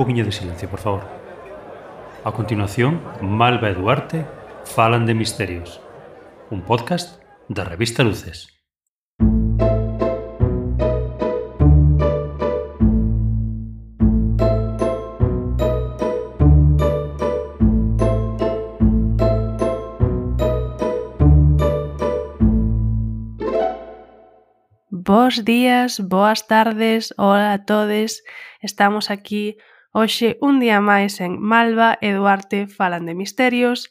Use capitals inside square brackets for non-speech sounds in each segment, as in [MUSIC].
poquinho de silencio, por favor. A continuación, Malva e falan de misterios. Un podcast da revista Luces. Bos días, boas tardes, hola a todes. Estamos aquí Hoxe, un día máis en Malva e Duarte falan de misterios.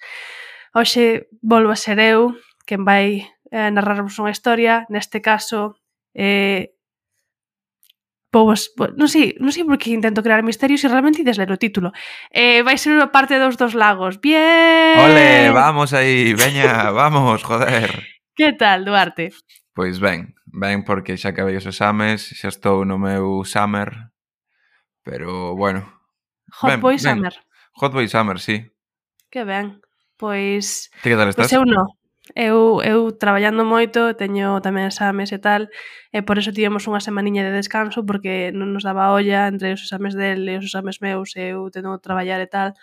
Hoxe, volvo a ser eu, quen vai eh, narrarvos unha historia. Neste caso, eh, povos, non sei, non sei por que intento crear misterios e realmente ides ler o título. Eh, vai ser unha parte dos dos lagos. Bien! Ole, vamos aí, veña, [LAUGHS] vamos, joder. Que tal, Duarte? Pois ben, ben porque xa acabei os exames, xa estou no meu summer, pero bueno, Hot ben, Boy ben. Summer. Hot Boy Summer, sí. Que ben. Pois... Ti que tal estás? Pois eu non. Eu, eu traballando moito, teño tamén exames e tal, e por eso tivemos unha semaniña de descanso, porque non nos daba olla entre os exames del e os exames meus, e eu tendo traballar e tal.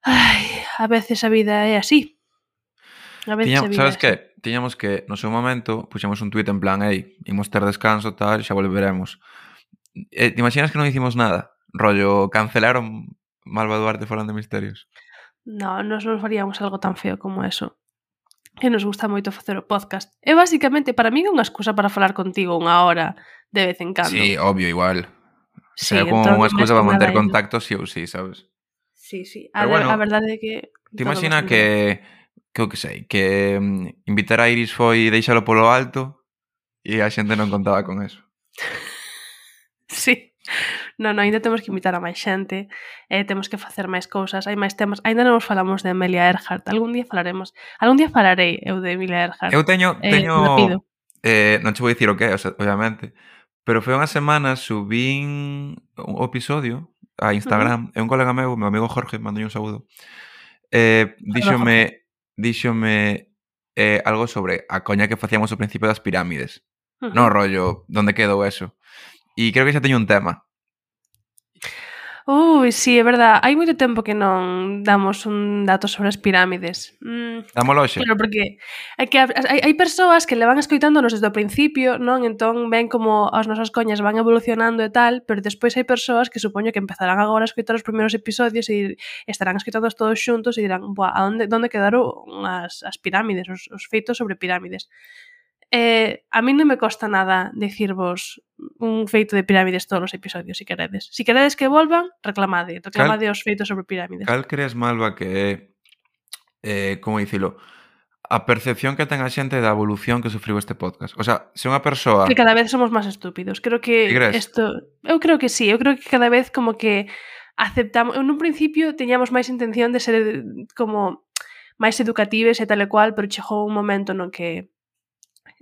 Ai, a veces a vida é así. A veces Tiña, a vida sabes que? Tiñamos que, no seu momento, puxemos un tuit en plan, ei, imos ter descanso, tal, xa volveremos. Eh, te imaginas que non hicimos nada? Rollo, cancelaron Malva Duarte falando de Misterios. No, nos non faríamos algo tan feo como eso. Que nos gusta moito facer o podcast. É basicamente, para mí, unha excusa para falar contigo unha hora de vez en cando. Sí, obvio, igual. Sí, Será como entón unha excusa para manter contacto, sí ou sí, sabes? Sí, sí. A, Pero bueno, a verdade é que... Te imagina que, que, o que sei, que mm, invitar a Iris foi deixalo polo alto e a xente non contaba con eso. [LAUGHS] sí non, ainda temos que invitar a máis xente, eh, temos que facer máis cousas, hai máis temas. Ainda non nos falamos de Emilia Earhart, algún día falaremos. Algún día falarei eu de Emilia Earhart. Eu teño... Eh, teño... Eh, eh, non che vou dicir o que obviamente, pero foi unha semana subín un episodio a Instagram, uh -huh. e un colega meu, meu amigo Jorge, mandou un saúdo, eh, díxome, díxome eh, algo sobre a coña que facíamos ao principio das pirámides. Uh -huh. No rollo, donde quedou eso. E creo que xa teño un tema. Ui, sí, é verdad. Hai moito tempo que non damos un dato sobre as pirámides. Mm, Dámolo hoxe. Pero porque hai, que, hai, hai persoas que le van escoitándonos desde o principio, non? Entón ven como as nosas coñas van evolucionando e tal, pero despois hai persoas que supoño que empezarán agora a escoitar os primeiros episodios e estarán escoitados todos xuntos e dirán, "Buah, a onde, onde quedaron as, as pirámides, os, os feitos sobre pirámides? Eh, a mí non me costa nada dicirvos un feito de pirámides todos os episodios, se si queredes. Se si queredes que volvan, reclamade. Reclamade cal, os feitos sobre pirámides. Cal crees, Malva, que é, eh, como dicilo, a percepción que ten a xente da evolución que sufriu este podcast? O sea, se unha persoa... Que cada vez somos máis estúpidos. Creo que isto... Eu creo que sí. Eu creo que cada vez como que aceptamos... En un principio teñamos máis intención de ser como máis educatives e tal e cual, pero chegou un momento no que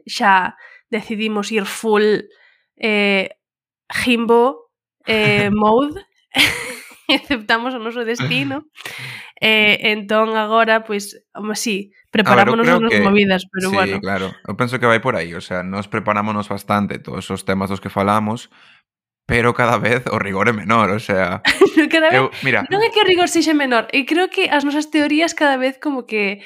xa decidimos ir full eh, Jimbo eh, [LAUGHS] mode. [LAUGHS] Aceptamos o noso destino. Eh, entón agora pois pues, sí, preparámonos ver, unhas que... movidas pero sí, bueno. claro, eu penso que vai por aí o sea, nos preparámonos bastante todos os temas dos que falamos pero cada vez o rigor é menor, o sea... [LAUGHS] cada vez, eu, mira, non é que o rigor sexe menor, e creo que as nosas teorías cada vez como que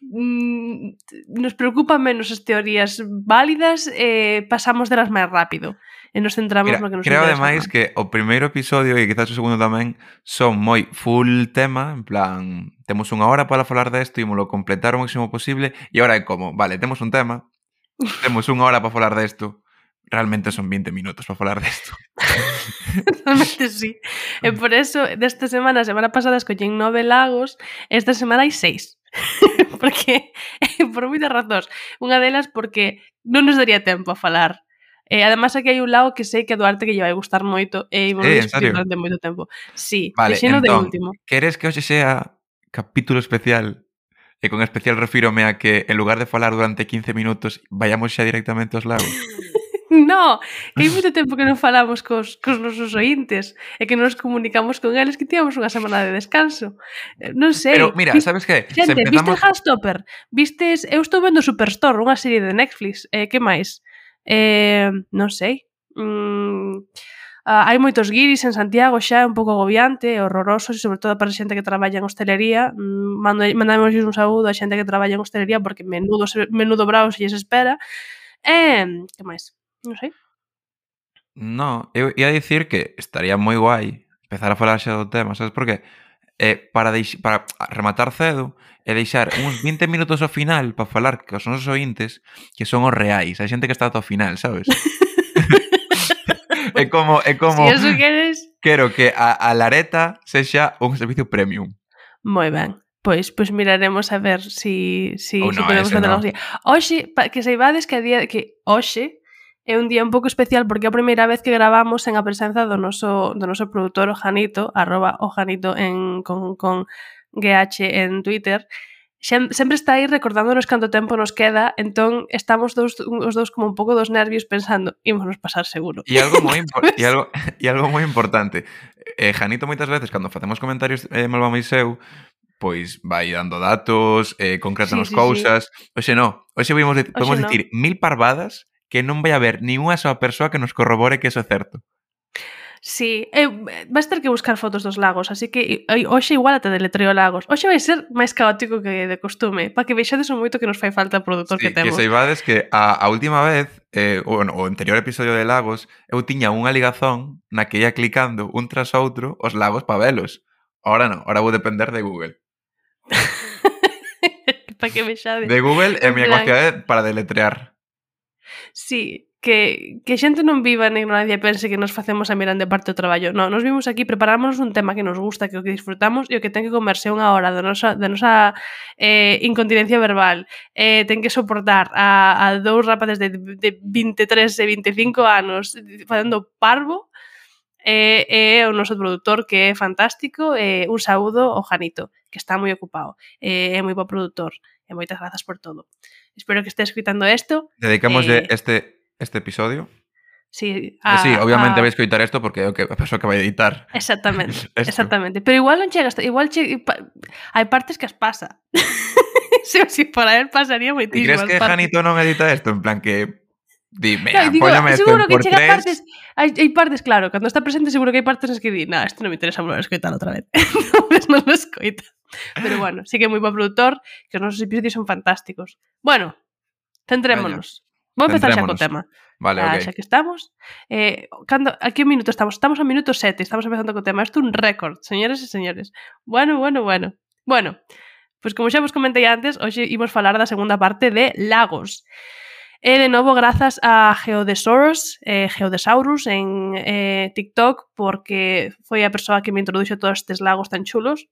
Mm, nos preocupan menos as teorías válidas e eh, pasamos delas máis rápido e nos centramos Mira, no que nos Creo ademais que o primeiro episodio e quizás o segundo tamén son moi full tema, en plan, temos unha hora para falar desto, ímolo completar o máximo posible e ahora é como, vale, temos un tema, [LAUGHS] temos unha hora para falar desto, realmente son 20 minutos para falar desto. [LAUGHS] realmente sí. E por eso, desta semana, semana pasada escollín nove lagos, esta semana hai seis. [LAUGHS] porque eh, por moitas razóns. Unha delas porque non nos daría tempo a falar. E eh, además aquí hai un lado que sei que a Duarte que lle vai gustar moito eh, e eh, vamos eh, durante moito tempo. Sí, vale, entón, de último. Queres que hoxe sea capítulo especial E con especial refírome a que en lugar de falar durante 15 minutos vayamos xa directamente aos lagos. [LAUGHS] [LAUGHS] No, que hai moito tempo que non falamos cos, cos nosos ointes e que nos comunicamos con eles que tíamos unha semana de descanso. Eh, non sei. Pero mira, sabes que? Xente, empezamos... viste Hastopper? Vistes, eu estou vendo Superstore, unha serie de Netflix. Eh, que máis? Eh, non sei. Mm, ah, hai moitos guiris en Santiago xa, é un pouco agobiante, horroroso, e sobre todo para a xente que traballa en hostelería. Mm, mandamos un saúdo a xente que traballa en hostelería porque menudo, menudo bravo se lles espera. Eh, que máis? Non sei. No, eu ia dicir que estaría moi guai empezar a falar xa do tema, sabes por qué? Eh, para, deix, para rematar cedo e deixar uns 20 minutos ao final para falar que os nosos ointes que son os reais, a xente que está ata o final, sabes? [LAUGHS] [LAUGHS] é como... É como si eso queres... Quero que a, a Lareta sexa un servicio premium. Moi ben. Pois, pois miraremos a ver si, si, oh, no, podemos facer no. algo así. Hoxe, pa, que saibades que a día que hoxe É un día un pouco especial porque é a primeira vez que gravamos en a presenza do noso, do noso produtor Ojanito, arroba Ojanito en, con, con GH en Twitter, Xem, sempre está aí recordándonos canto tempo nos queda, entón estamos dous, os dous como un pouco dos nervios pensando, ímonos pasar seguro. E algo moi [LAUGHS] e algo, e algo moi importante. Eh, Janito moitas veces cando facemos comentarios eh, Malva Moiseu, pois vai dando datos, eh, concretanos sí, sí, cousas. Sí. Oxe, no, oxe podemos, podemos no. dicir mil parvadas que non vai haber ni unha soa persoa que nos corrobore que eso é certo. Sí, eh, vas ter que buscar fotos dos lagos, así que hoxe igual ata deletreo lagos. Hoxe vai ser máis caótico que de costume, para que veixades o moito que nos fai falta o produtor sí, que temos. Que saibades que a, a última vez, eh, o, no, o anterior episodio de lagos, eu tiña unha ligazón na que ia clicando un tras outro os lagos pa velos. Ahora non, ahora vou depender de Google. [LAUGHS] para que vexades. De Google é a miña capacidade para deletrear. Sí, que, que xente non viva na ignorancia e pense que nos facemos a mirar de parte do traballo. Non, nos vimos aquí, preparámonos un tema que nos gusta, que o que disfrutamos e o que ten que comerse unha hora da nosa, da nosa eh, incontinencia verbal. Eh, ten que soportar a, a dous rapaces de, de 23 e 25 anos facendo parvo e, e o noso produtor que é fantástico e un saúdo ao Janito, que está moi ocupado e é moi bo produtor e moitas grazas por todo. Espero que estés escuchando esto. Dedicamos eh, este, este episodio. Sí, eh, a, sí obviamente a... vais que editar esto porque okay, [LAUGHS] pasó que va a editar. Exactamente, [LAUGHS] exactamente. Pero igual no llegas, igual hay partes que os pasa. [LAUGHS] si, si por él pasaría muy ¿Y ¿Crees que partes. Janito no me edita esto? En plan que Dime, claro, digo, seguro que llega partes. Hay, partes, claro, cuando está presente, seguro que hay partes en las que di, nada, esto no me interesa volver a escuchar otra vez. Entonces no lo escuita. Ah. Pero bueno, sí que é moi bo produtor, que os nosos episodios son fantásticos. Bueno, centrémonos. Vou empezar xa co tema. Vale, ah, ok. Xa que estamos. Eh, cando, a que minuto estamos? Estamos a minuto 7, estamos empezando co tema. Isto é un récord, señores e señores. Bueno, bueno, bueno. Bueno, pois pues como xa vos comentei antes, hoxe imos falar da segunda parte de Lagos. E de novo grazas a Geodesaurus, eh, Geodesaurus en eh, TikTok porque foi a persoa que me introduxo todos estes lagos tan chulos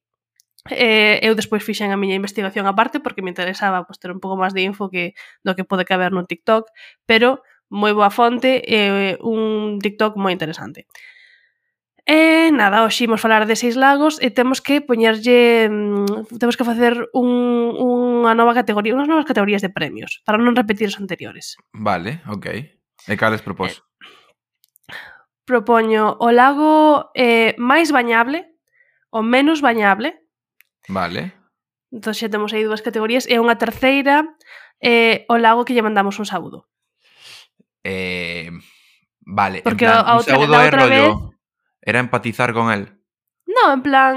Eh, eu despois fixen a miña investigación aparte porque me interesaba pues, ter un pouco máis de info que do que pode caber no TikTok, pero moi boa fonte e eh, un TikTok moi interesante. E nada, hoxe imos falar de seis lagos e temos que poñerlle mm, temos que facer un, unha nova categoría, unhas novas categorías de premios para non repetir os anteriores. Vale, ok. E cales propós? Eh, propoño o lago eh, máis bañable, o menos bañable, Vale. Entón xa temos aí dúas categorías e unha terceira eh, o lago que lle mandamos un saúdo. Eh, vale, Porque en plan, a outra, un saúdo é rollo... Vez... Era empatizar con el. No, en plan...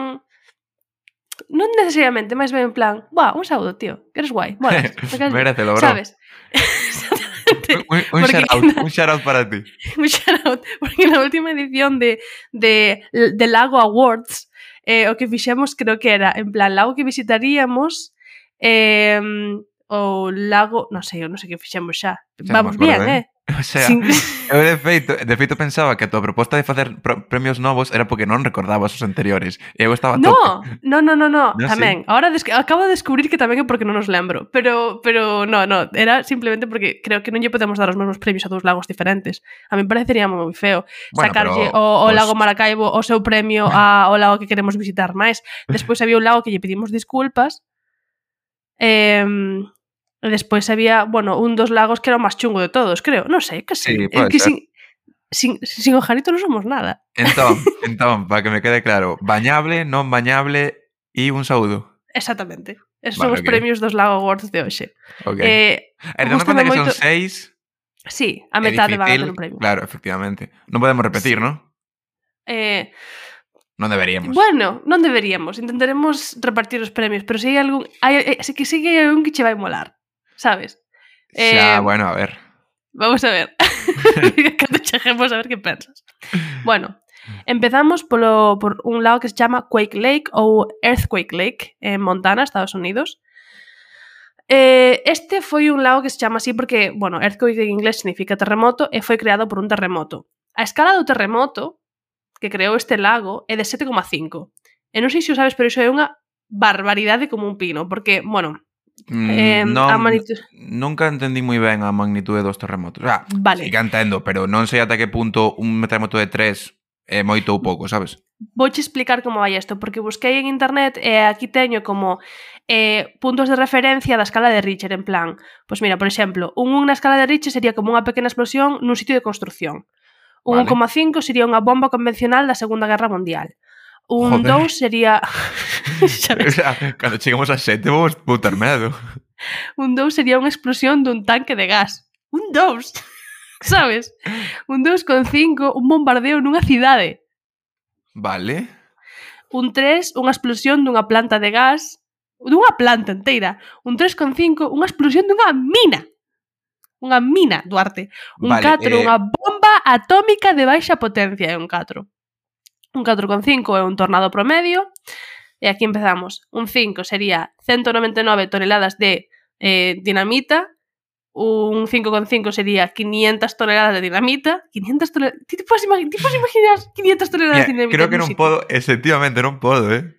Non necesariamente, máis ben en plan, buah, un saúdo, tío, que eres guai, [LAUGHS] molas. Mérecelo, bro. Sabes? [LAUGHS] un, un shoutout, na... un shoutout para ti. [LAUGHS] un shoutout, porque na última edición de, de, de Lago Awards eh, o que fixemos creo que era, en plan, lago que visitaríamos, eh, o lago, non sei, eu non sei que fixemos xa. Xa non Vamos acordo, bien, eh? eh? [LAUGHS] O sea, Sin... eu de feito, de feito pensaba que a tua proposta de facer premios novos era porque non recordabas os anteriores. E eu estaba no, no, no, no, ¿Ah, no, no, tamén. Sí. Ahora des... acabo de descubrir que tamén é porque non os lembro, pero pero no, no, era simplemente porque creo que non lle podemos dar os mesmos premios a dous lagos diferentes. A mí parecería moi feo bueno, sacarlle pero... o, o os... lago Maracaibo o seu premio a o lago que queremos visitar máis. [LAUGHS] Despois había un lago que lle pedimos disculpas. Eh, despois había, bueno, un dos lagos que era o máis chungo de todos, creo. Non sei, que. Sí, pode que sin, sin, sin o Janito non somos nada. Entón, [LAUGHS] entón, para que me quede claro, bañable, non bañable e un saúdo. Exactamente. Esos Vale, son os ok. premios dos Lago Awards de hoxe. Ok. Eh, e conta que son moito- seis, sí, a metade van a ter un premio. Claro, efectivamente. Non podemos repetir, Sí. ¿no? Eh, Non deberíamos. bueno, non deberíamos, intentaremos repartir os premios, pero se hai algún, hai, eh, sí que hai algún que che vai molar, sabes? Eh, bueno, a ver. Vamos a ver. [LAUGHS] Cando chegemos a ver que pensas. Bueno, empezamos polo, por un lado que se chama Quake Lake ou Earthquake Lake en Montana, Estados Unidos. Eh, este foi un lago que se chama así porque, bueno, earthquake en inglés significa terremoto eh, e foi creado por un terremoto. A escala do terremoto que creou este lago é de 7,5. E non sei se o sabes, pero iso é unha barbaridade como un pino, porque, bueno, Eh, non, a magnitud... Nunca entendí moi ben a magnitude dos terremotos. Ah, vale. Sí que entendo, pero non sei ata que punto un terremoto de 3 é moito ou pouco, sabes? Vouche explicar como vai isto, porque busquei en internet e aquí teño como eh, puntos de referencia da escala de Richter, en plan, pois pues mira, por exemplo, un 1 na escala de Richter sería como unha pequena explosión nun sitio de construción. Un vale. 1,5 sería unha bomba convencional da Segunda Guerra Mundial. Un 2 sería... [LAUGHS] [LAUGHS] Cando chegamos a 7 vamos vou medo. Un 2 sería unha explosión dun tanque de gas. Un 2! [LAUGHS] Sabes? Un 2,5, un bombardeo nunha cidade. Vale. Un 3, unha explosión dunha planta de gas. Dunha planta inteira. Un 3,5, unha explosión dunha mina. Unha mina, Duarte. Un vale, 4, eh... unha bomba atómica de baixa potencia. É un 4. Un 4,5 é un tornado promedio. E aquí empezamos. Un 5 sería 199 toneladas de eh, dinamita. Un 5,5 sería 500 toneladas de dinamita. 500 toneladas... Te ti podes imaginar 500 toneladas de dinamita? creo que non podo, efectivamente non podo, eh.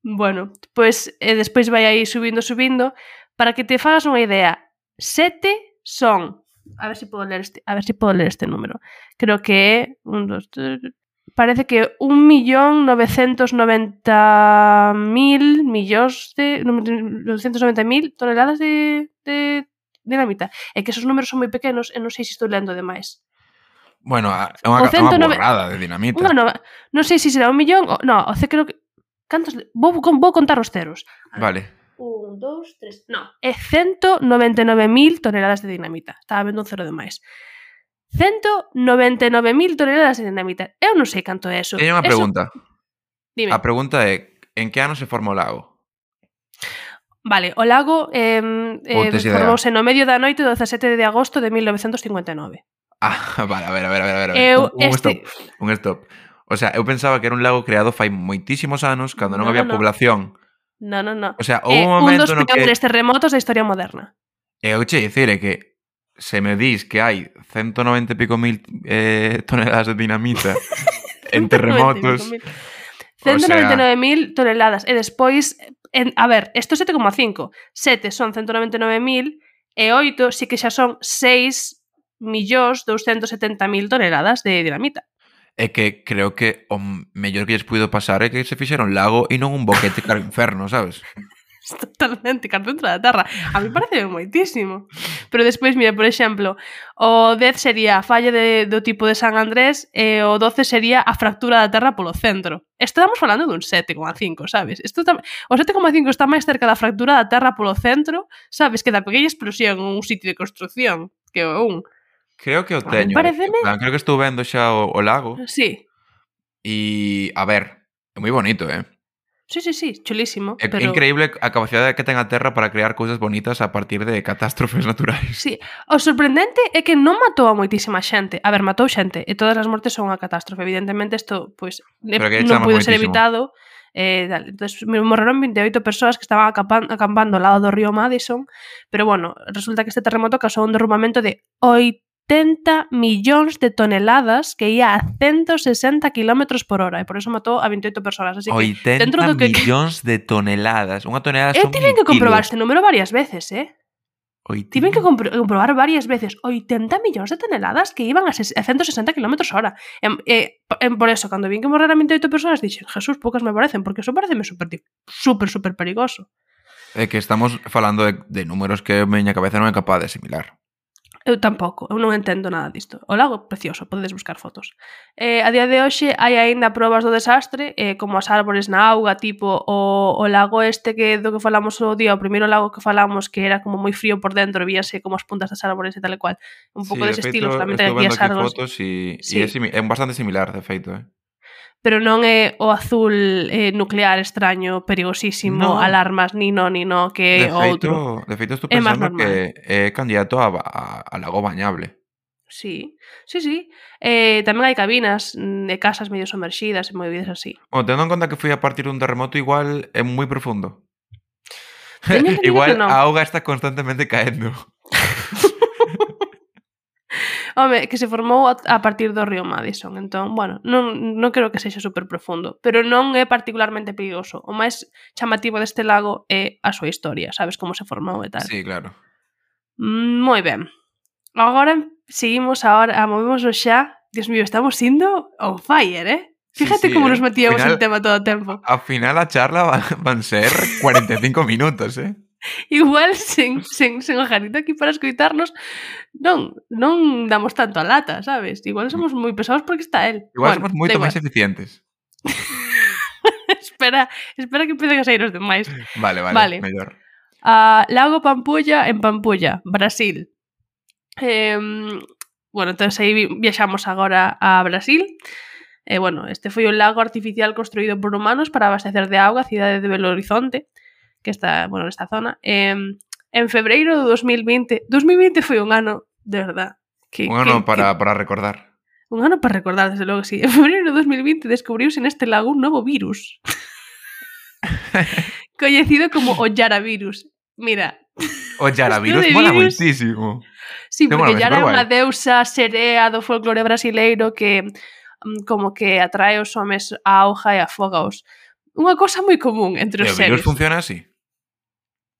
Bueno, pois eh, despois vai aí subindo, subindo. Para que te fagas unha idea, sete son... A ver se podo ler este, a ver se podo ler este número. Creo que é un, dos, tres, parece que 1.990.000 millóns de 990.000 toneladas de, de dinamita. É que esos números son moi pequenos e non sei se estou lendo demais. Bueno, é unha, unha borrada de dinamita. Bueno, non sei se será un millón, o, no, o sea, creo que cantos vou, vou contar os ceros. Vale. Un, dos, tres... No, é 199.000 toneladas de dinamita. Estaba vendo un cero de máis. 199.000 toneladas de dinamita. Eu non sei canto é eso. Teño unha pregunta. Dime. A pregunta é, en que ano se forma o lago? Vale, o lago eh, eh, formouse no medio da noite do 17 de agosto de 1959. Ah, [LAUGHS] vale, a ver, a ver, a ver, a ver. Eu, un, un este... stop, un stop. O sea, eu pensaba que era un lago creado fai moitísimos anos cando non no, había no. población. No, no, no. O sea, houve eh, un momento un dos no que... terremotos da historia moderna. E eu che dicir é que se me dís que hai 190 e pico mil eh, toneladas de dinamita [LAUGHS] en terremotos... 199.000 sea... toneladas. E despois, en, a ver, isto 7,5. 7 son 199.000 e 8 sí que xa son 6 millóns 270.000 toneladas de dinamita. É que creo que o mellor que lles puido pasar é que se fixeron lago e non un boquete para inferno, sabes? [LAUGHS] totalmente carpeta da terra. A mí parece moitísimo. Pero despois, mira, por exemplo, o 10 sería a falla de, do tipo de San Andrés e o 12 sería a fractura da terra polo centro. Estamos falando dun 7,5, sabes? Isto tam... O 7,5 está máis cerca da fractura da terra polo centro, sabes, que da pequena explosión en un sitio de construción que o un. Creo que o teño. Eh. Pareceme... Plan, creo que estou vendo xa o, o lago. Sí. E, a ver, é moi bonito, eh? Sí, sí, sí, chulísimo. É pero... increíble a capacidade que ten a Terra para crear cousas bonitas a partir de catástrofes [LAUGHS] naturais. Sí, o sorprendente é que non matou a moitísima xente. A ver, matou xente e todas as mortes son unha catástrofe. Evidentemente isto pois, pues, non pudo ser evitado. Eh, entonces, morreron 28 persoas que estaban acampando, acampando ao lado do río Madison, pero bueno, resulta que este terremoto causou un derrumamento de 70 millóns de toneladas que ia a 160 km por hora e por eso matou a 28 persoas. Así que, 80 dentro do que... millóns de toneladas. Unha tonelada Eu son tiven que comprobar este número varias veces, eh? 80... Tiven que compro comprobar varias veces 80 millóns de toneladas que iban a, a 160 km hora. E, e, eh, e, por eso, cando vin que morreran 28 persoas, dixen, Jesús, poucas me parecen, porque eso pareceme super, super, super perigoso. É que estamos falando de, de números que a miña cabeza non é capaz de asimilar. Eu tampouco, eu non entendo nada disto. O lago precioso, podedes buscar fotos. Eh, a día de hoxe hai aínda probas do desastre, eh, como as árbores na auga, tipo o, o lago este que do que falamos o día, o primeiro lago que falamos que era como moi frío por dentro, víase como as puntas das árbores e tal e cual. Un pouco sí, dese de estilo, solamente aquí as árbores. Fotos e, sí. e é, simi é bastante similar, de feito, eh pero non é o azul eh, nuclear extraño, perigosísimo, no. alarmas, ni no, ni no, que é de outro. Feito, de feito, estou pensando é que é candidato a, a, a lago bañable. Sí, sí, sí. Eh, tamén hai cabinas mm, de casas medio somerxidas e movidas así. Bueno, tendo en conta que foi a partir dun terremoto, igual é moi profundo. igual no. a auga está constantemente caendo. Home, que se formou a, a partir do río Madison. Entón, bueno, non, non creo que sexa super profundo, pero non é particularmente perigoso. O máis chamativo deste lago é a súa historia, sabes como se formou e tal. Sí, claro. Mm, moi ben. Agora seguimos ahora, a movemos o xa. Dios mío, estamos indo on fire, eh? Fíjate sí, sí, como eh? nos metíamos final, en tema todo o tempo. Ao final a charla van, van ser 45 minutos, eh? [LAUGHS] igual sen, sen, sen o Janito aquí para escoitarnos non non damos tanto a lata, sabes? Igual mm. somos moi pesados porque está el. Igual bueno, somos moito máis eficientes. [LAUGHS] espera, espera que empecen a sair os demais. Vale, vale, vale. mellor. Uh, Lago Pampulla en Pampulla, Brasil. Eh, bueno, entonces aí viaxamos agora a Brasil. Eh, bueno, este foi un lago artificial construído por humanos para abastecer de auga a cidade de Belo Horizonte que está, bueno, nesta zona. Eh, en febreiro do 2020, 2020 foi un ano, de verdad. Que, un ano que, para, que, para recordar. Un ano para recordar, desde logo, sí. [LAUGHS] En febreiro do 2020 descubriuse neste lago un novo virus. [LAUGHS] coñecido como o Yaravirus. Mira. O Yaravirus mola moitísimo. Sí, Te porque Yara é unha deusa serea do folclore brasileiro que mm, como que atrae os homes á auga e afógaos. Unha cosa moi común entre os seres. E o virus seres. funciona así?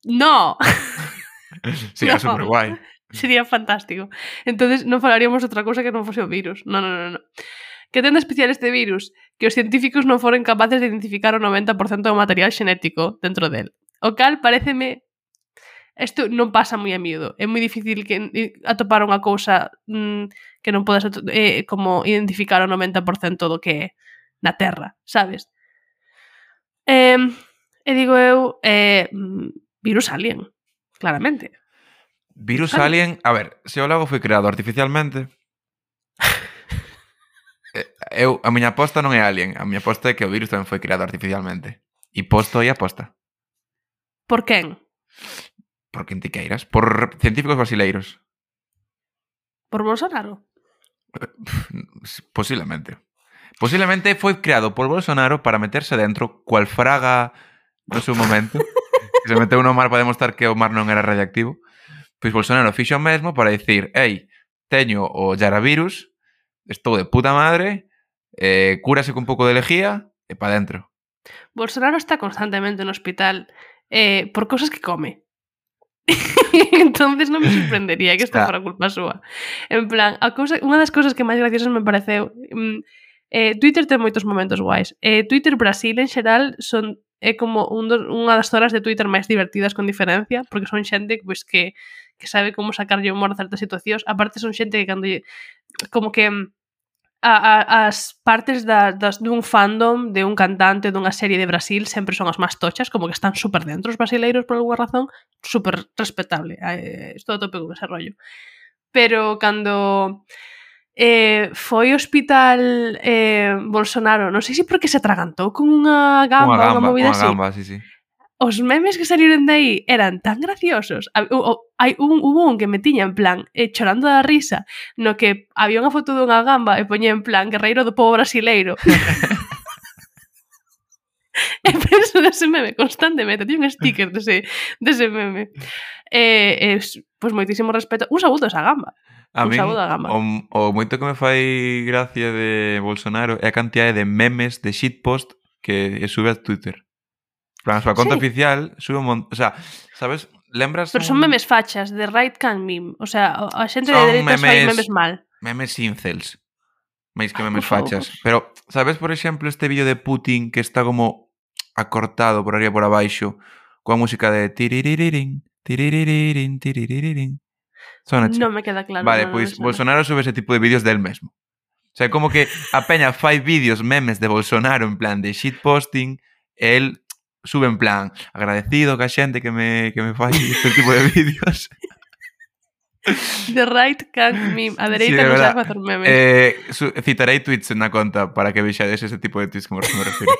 No. [LAUGHS] Sería [LAUGHS] no. super guai. Sería fantástico. Entonces non falaríamos outra cousa que non fose o virus. No, no, no, no. Que ten de especial este virus? Que os científicos non foren capaces de identificar o 90% do material xenético dentro del. O cal pareceme isto non pasa moi a miúdo. É moi difícil que eh, atopar unha cousa mm, que non podes eh, como identificar o 90% do que é na Terra, sabes? Eh, e digo eu, eh, mm, Virus Alien, claramente. Virus claro. Alien, a ver, se o lago foi creado artificialmente, [LAUGHS] eh, eu, a miña aposta non é Alien, a miña aposta é que o virus tamén foi creado artificialmente. E posto e aposta. Por quen? Por quen te queiras. Por científicos brasileiros. Por Bolsonaro? [LAUGHS] Posiblemente. Posiblemente foi creado por Bolsonaro para meterse dentro cual fraga no seu momento. [LAUGHS] que se meteu no mar para demostrar que o mar non era radiactivo. Pois Bolsonaro fixo o mesmo para dicir, ei, teño o yaravirus, estou de puta madre, eh, cúrase con un pouco de lejía e pa dentro. Bolsonaro está constantemente no hospital eh, por cousas que come. [LAUGHS] entonces non me sorprendería que isto fora culpa súa. En plan, a cousa, unha das cousas que máis graciosas me pareceu... Mm, eh, Twitter ten moitos momentos guais. Eh, Twitter Brasil en xeral son é como un do, unha das zonas de Twitter máis divertidas con diferencia, porque son xente pois, que, que sabe como sacarlle humor a certas situacións. Aparte son xente que cando lle, como que mm, a, a, as partes da, das dun fandom de un cantante dunha serie de Brasil sempre son as máis tochas, como que están super dentro os brasileiros por alguna razón, super respetable. Eh, estou a tope con ese rollo. Pero cando eh, foi hospital eh, Bolsonaro, non sei se porque se atragantou con unha gamba, unha, gamba, movida unha gamba. Sí, sí. Os memes que saliron de aí eran tan graciosos. Hai un, hubo un que me tiña en plan eh, chorando da risa, no que había unha foto dunha gamba e poñía en plan guerreiro do povo brasileiro. [LAUGHS] e penso nese meme constantemente, Tiño un sticker dese, dese meme. Eh, eh, pois pues moitísimo respeto. Un saúdo esa gamba. A un min. O, o moito que me fai gracia de Bolsonaro é a cantidade de memes, de shitpost que sube a Twitter. Plan, a súa conta sí. oficial sube un montón... O sea, sabes, lembras... Pero un... memes fachas, de right can meme. O sea, a xente son de dereita memes, fai memes mal. Memes incels. Mais que ah, memes ah, fachas. Pero, sabes, por exemplo, este vídeo de Putin que está como acortado por arriba por abaixo coa música de tiririririn, tiririririn, tiririririn. Son. Non me queda claro. Vale, no, pois no Bolsonaro sube ese tipo de vídeos del mesmo. O sea, como que a peña fai vídeos memes de Bolsonaro en plan de shitposting, el sube en plan agradecido ca xente que me, que me fai este tipo de vídeos. [LAUGHS] The right can meme. A dereita sí, de non sabe facer memes. Eh, su, citarei tweets na conta para que vexades ese tipo de tweets como me refiro.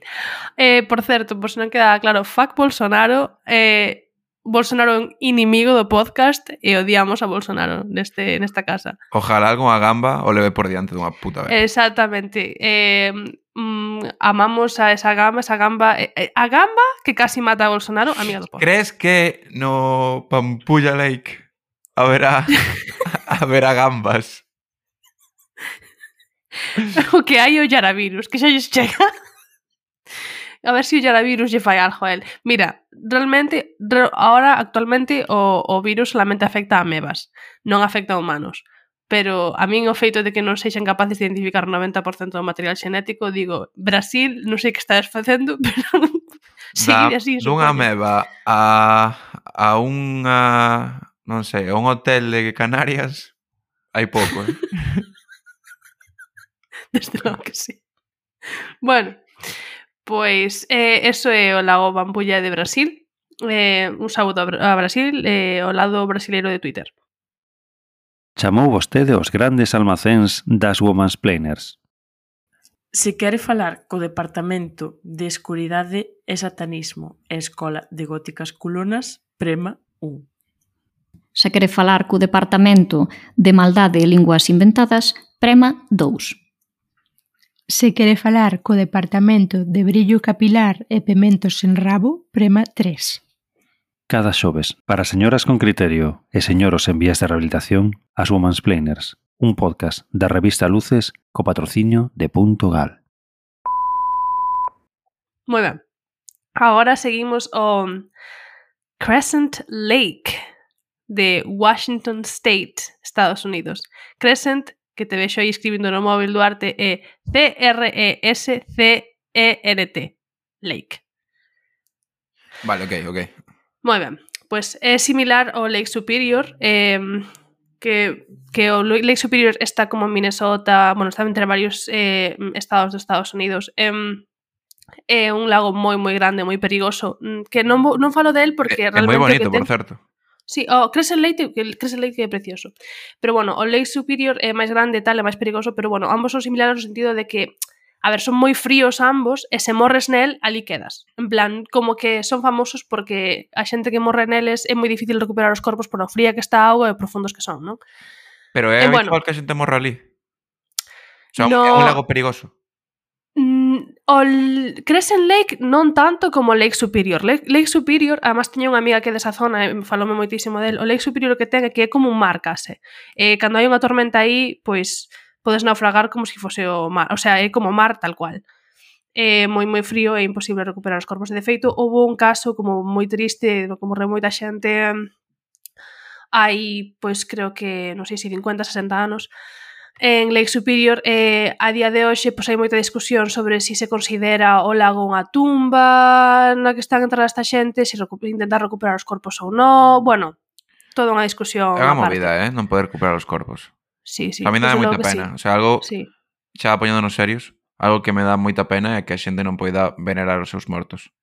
[LAUGHS] eh, por certo, pois pues non queda claro. Fuck Bolsonaro. Eh, Bolsonaro é un inimigo do podcast e odiamos a Bolsonaro neste, nesta casa. Ojalá algunha gamba o leve por diante dunha puta vez. Exactamente. Eh, mm, amamos a esa gamba, esa gamba... Eh, a gamba que casi mata a Bolsonaro, amiga do podcast. Crees que no Pampulla Lake haberá, [LAUGHS] haberá gambas? o que hai o Yaravirus, que xa lles chega a ver se o Yaravirus lle fai algo a él. Mira, realmente, re, ahora, actualmente, o, o virus solamente afecta a amebas, non afecta a humanos. Pero a min o feito de que non sexan capaces de identificar o 90% do material xenético, digo, Brasil, non sei que estás facendo, [LAUGHS] pero seguir así. Dunha ameba a, a unha, non sei, a un hotel de Canarias, hai pouco, eh? [LAUGHS] Desde logo que sí. Bueno, Pois eh, eso é o lago Bambulla de Brasil. Eh, un saúdo a Brasil, eh, o lado brasileiro de Twitter. Chamou vostede os grandes almacéns das Women's Planers. Se quere falar co Departamento de Escuridade e Satanismo e Escola de Góticas Culonas, prema 1. Se quere falar co Departamento de Maldade e Linguas Inventadas, prema 2. Se quere falar co Departamento de Brillo Capilar e Pementos sen Rabo, prema 3. Cada xoves, para señoras con criterio e señoros en vías de rehabilitación, as Women's Planers, un podcast da revista Luces co patrocinio de Punto Gal. Moi ben. Agora seguimos o Crescent Lake de Washington State, Estados Unidos. Crescent que te vexo aí escribindo no móvil Duarte, é C-R-E-S-C-E-N-T. Lake. Vale, ok, ok. Moi ben. Pois é similar ao Lake Superior, eh, que, que o Lake Superior está como en Minnesota, bueno, está entre varios eh, estados dos Estados Unidos. Eh, é un lago moi moi grande, moi perigoso, mm, que non, non falo del porque É, é realmente moi o bonito, ten... por certo. Sí, o Crescent Lake, el Crescent Lake é precioso. Pero bueno, o Lake Superior é máis grande e tal, é máis perigoso, pero bueno, ambos son similares no sentido de que A ver, son moi fríos ambos e se morres nel, ali quedas. En plan, como que son famosos porque a xente que morre neles é moi difícil recuperar os corpos por a fría que está a auga e profundos que son, non? Pero é igual habitual bueno, que a xente morra ali. O sea, no... é un lago perigoso. O Crescent Lake non tanto como Lake Superior. Lake, Lake Superior, además teña unha amiga que é desa zona e falome moitísimo del, o Lake Superior que ten é que é como un mar case. Eh, cando hai unha tormenta aí, pois podes naufragar como se si fose o mar, o sea, é como mar tal cual. É eh, moi moi frío e imposible recuperar os corpos. De feito, houve un caso como moi triste, no que morreu moita xente hai, pois creo que, non sei se 50, 60 anos, en Lake Superior eh, a día de hoxe pois hai moita discusión sobre se si se considera o lago unha tumba na que están entrada esta xente, se recu intentar recuperar os corpos ou non, bueno, toda unha discusión. É unha movida, eh, non poder recuperar os corpos. Sí, sí. A mí nada moita pena, sí. o sea, algo sí. xa apoñándonos serios, algo que me dá moita pena é que a xente non poida venerar os seus mortos.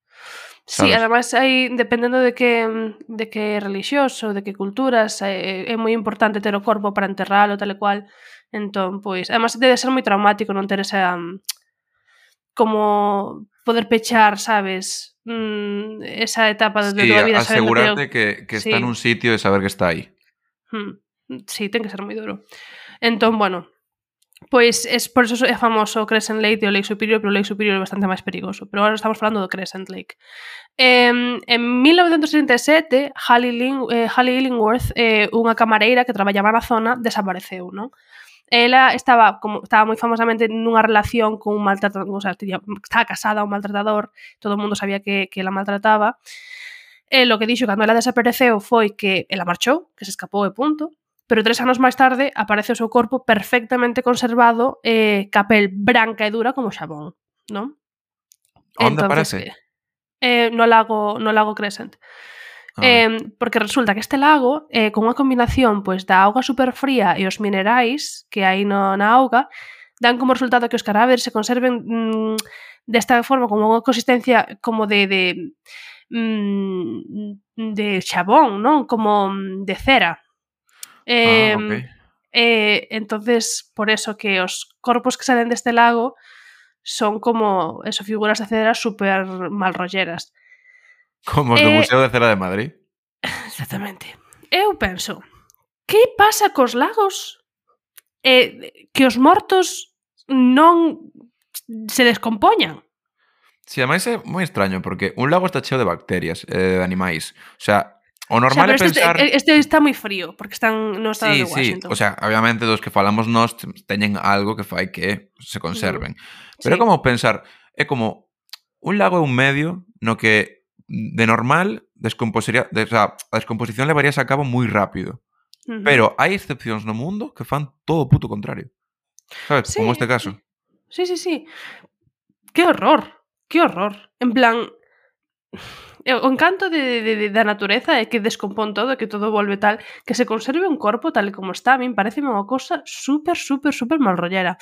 ¿Sabes? Sí, además hai dependendo de que de que relixioso, de que culturas, é, é moi importante ter o corpo para enterralo tal e cual. Entón, pois, además debe ser moi traumático non ter esa mm, como poder pechar, sabes, mm, esa etapa de sí, tua vida. asegurarte que, que, que sí. en nun sitio e saber que está aí. Hmm. Sí, ten que ser moi duro. Entón, bueno, pois es por eso é famoso Crescent Lake e o Lake Superior, pero o Lake Superior é bastante máis perigoso. Pero agora estamos falando do Crescent Lake. Eh, en 1937, Hallie, Ling, eh, Hallie Illingworth, eh, unha camareira que traballaba na zona, desapareceu, non? ela estaba como estaba moi famosamente nunha relación con un maltratador, o sea, tenía, estaba casada a un maltratador, todo o mundo sabía que, que la maltrataba. E lo que dixo cando ela desapareceu foi que ela marchou, que se escapou e punto, pero tres anos máis tarde aparece o seu corpo perfectamente conservado eh, ca pel branca e dura como xabón, non? Onde aparece? Eh, no lago, no lago Crescent. Ah. Eh, porque resulta que este lago, eh, con unha combinación pois, da auga superfría e os minerais que hai no, na auga, dan como resultado que os cadáveres se conserven mmm, desta forma como unha consistencia como de, de mmm, de xabón, non? Como mm, de cera. Eh, ah, okay. eh, entonces, por eso que os corpos que salen deste lago son como eso, figuras de cera super malrolleras. Como os do eh, Museo de Cera de Madrid. Exactamente. Eu penso, que pasa cos lagos? Eh, que os mortos non se descompoñan. Si, sí, ademais é moi extraño, porque un lago está cheo de bacterias, eh, de animais. O sea, o normal o sea, é pensar... Este, este está moi frío, porque están no estado sí, de Washington. Sí, o sea, obviamente dos que falamos nós teñen algo que fai que se conserven. Mm. Pero sí. como pensar, é como un lago é un medio no que de normal, descomposería, de, o sea, a descomposición levarías a cabo moi rápido. Uh -huh. Pero hai excepcións no mundo que fan todo o puto contrario. Sabes? Sí. Como este caso. Sí, sí, sí. Que horror. Que horror. En plan... Eh, o encanto de, de, de, da natureza é que descompón todo, que todo volve tal, que se conserve un corpo tal como está, a min parece unha cosa super, super, super malrollera.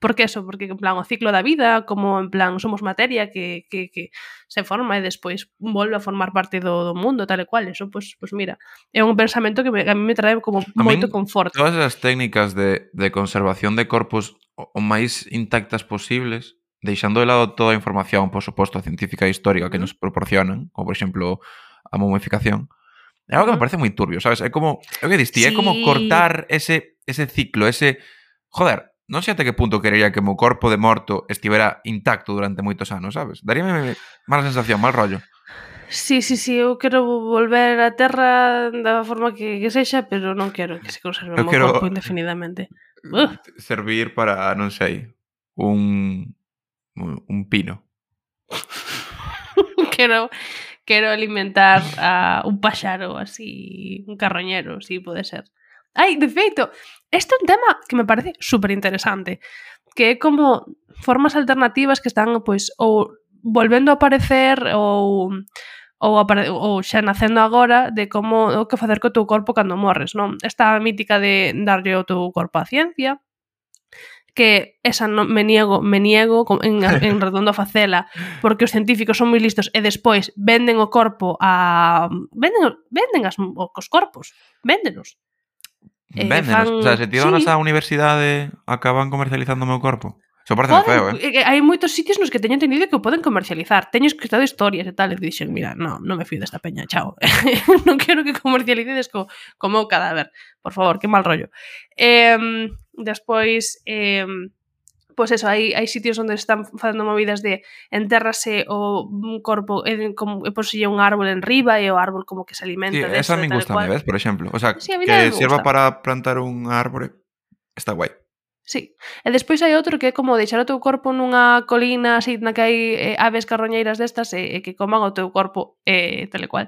Porque eso, porque en plan o ciclo da vida, como en plan somos materia que, que, que se forma e despois volve a formar parte do, do mundo, tal e cual, eso, pues, pues mira, é un pensamento que, me, a mí me trae como a moito min, conforto. Todas as técnicas de, de conservación de corpos o máis intactas posibles, deixando de lado toda a información, por suposto, científica e histórica que nos proporcionan, como por exemplo a momificación, é algo que me parece moi turbio, sabes? É como, é o que distí, sí. é como cortar ese, ese ciclo, ese... Joder, non sei até que punto querería que o meu corpo de morto estivera intacto durante moitos anos, sabes? Daríame mala sensación, mal rollo. Sí, sí, sí, eu quero volver á terra da forma que, que sexa, pero non quero que se conserve o meu corpo indefinidamente. Servir para, non sei, un, un pino. [LAUGHS] quero quero alimentar a un paxaro así, un carroñero, si pode ser. Ai, de feito, este é un tema que me parece super interesante, que é como formas alternativas que están pois ou volvendo a aparecer ou ou, apare, ou xa nacendo agora de como o que facer co teu corpo cando morres, non? Esta mítica de darlle o teu corpo á ciencia, que esa no, me niego, me niego en, [LAUGHS] en redondo a facela, porque os científicos son moi listos e despois venden o corpo a venden, venden as, os corpos, véndenos. Eh, Véndenos, fan... o sea, se tirános sí. á universidade acaban comercializando o meu corpo. Eso parece poden, feo, eh? eh hai moitos sitios nos que teño entendido que o poden comercializar. Teño escritado historias e tal, e dixen, mira, no, non me fío desta peña, chao. [LAUGHS] non quero que comercialicedes co, co meu cadáver. Por favor, que mal rollo. Eh, despois, eh, pois eso, hai, hai sitios onde están facendo movidas de entérrase o corpo eh, e, como, eh, e posille un árbol en riba e o árbol como que se alimenta. Sí, esa me gusta, me ves, por exemplo. O sea, sí, que sirva para plantar un árbore está guai. Sí. E despois hai outro que é como deixar o teu corpo nunha colina así na que hai eh, aves carroñeiras destas e, eh, que coman o teu corpo eh, tal e cual.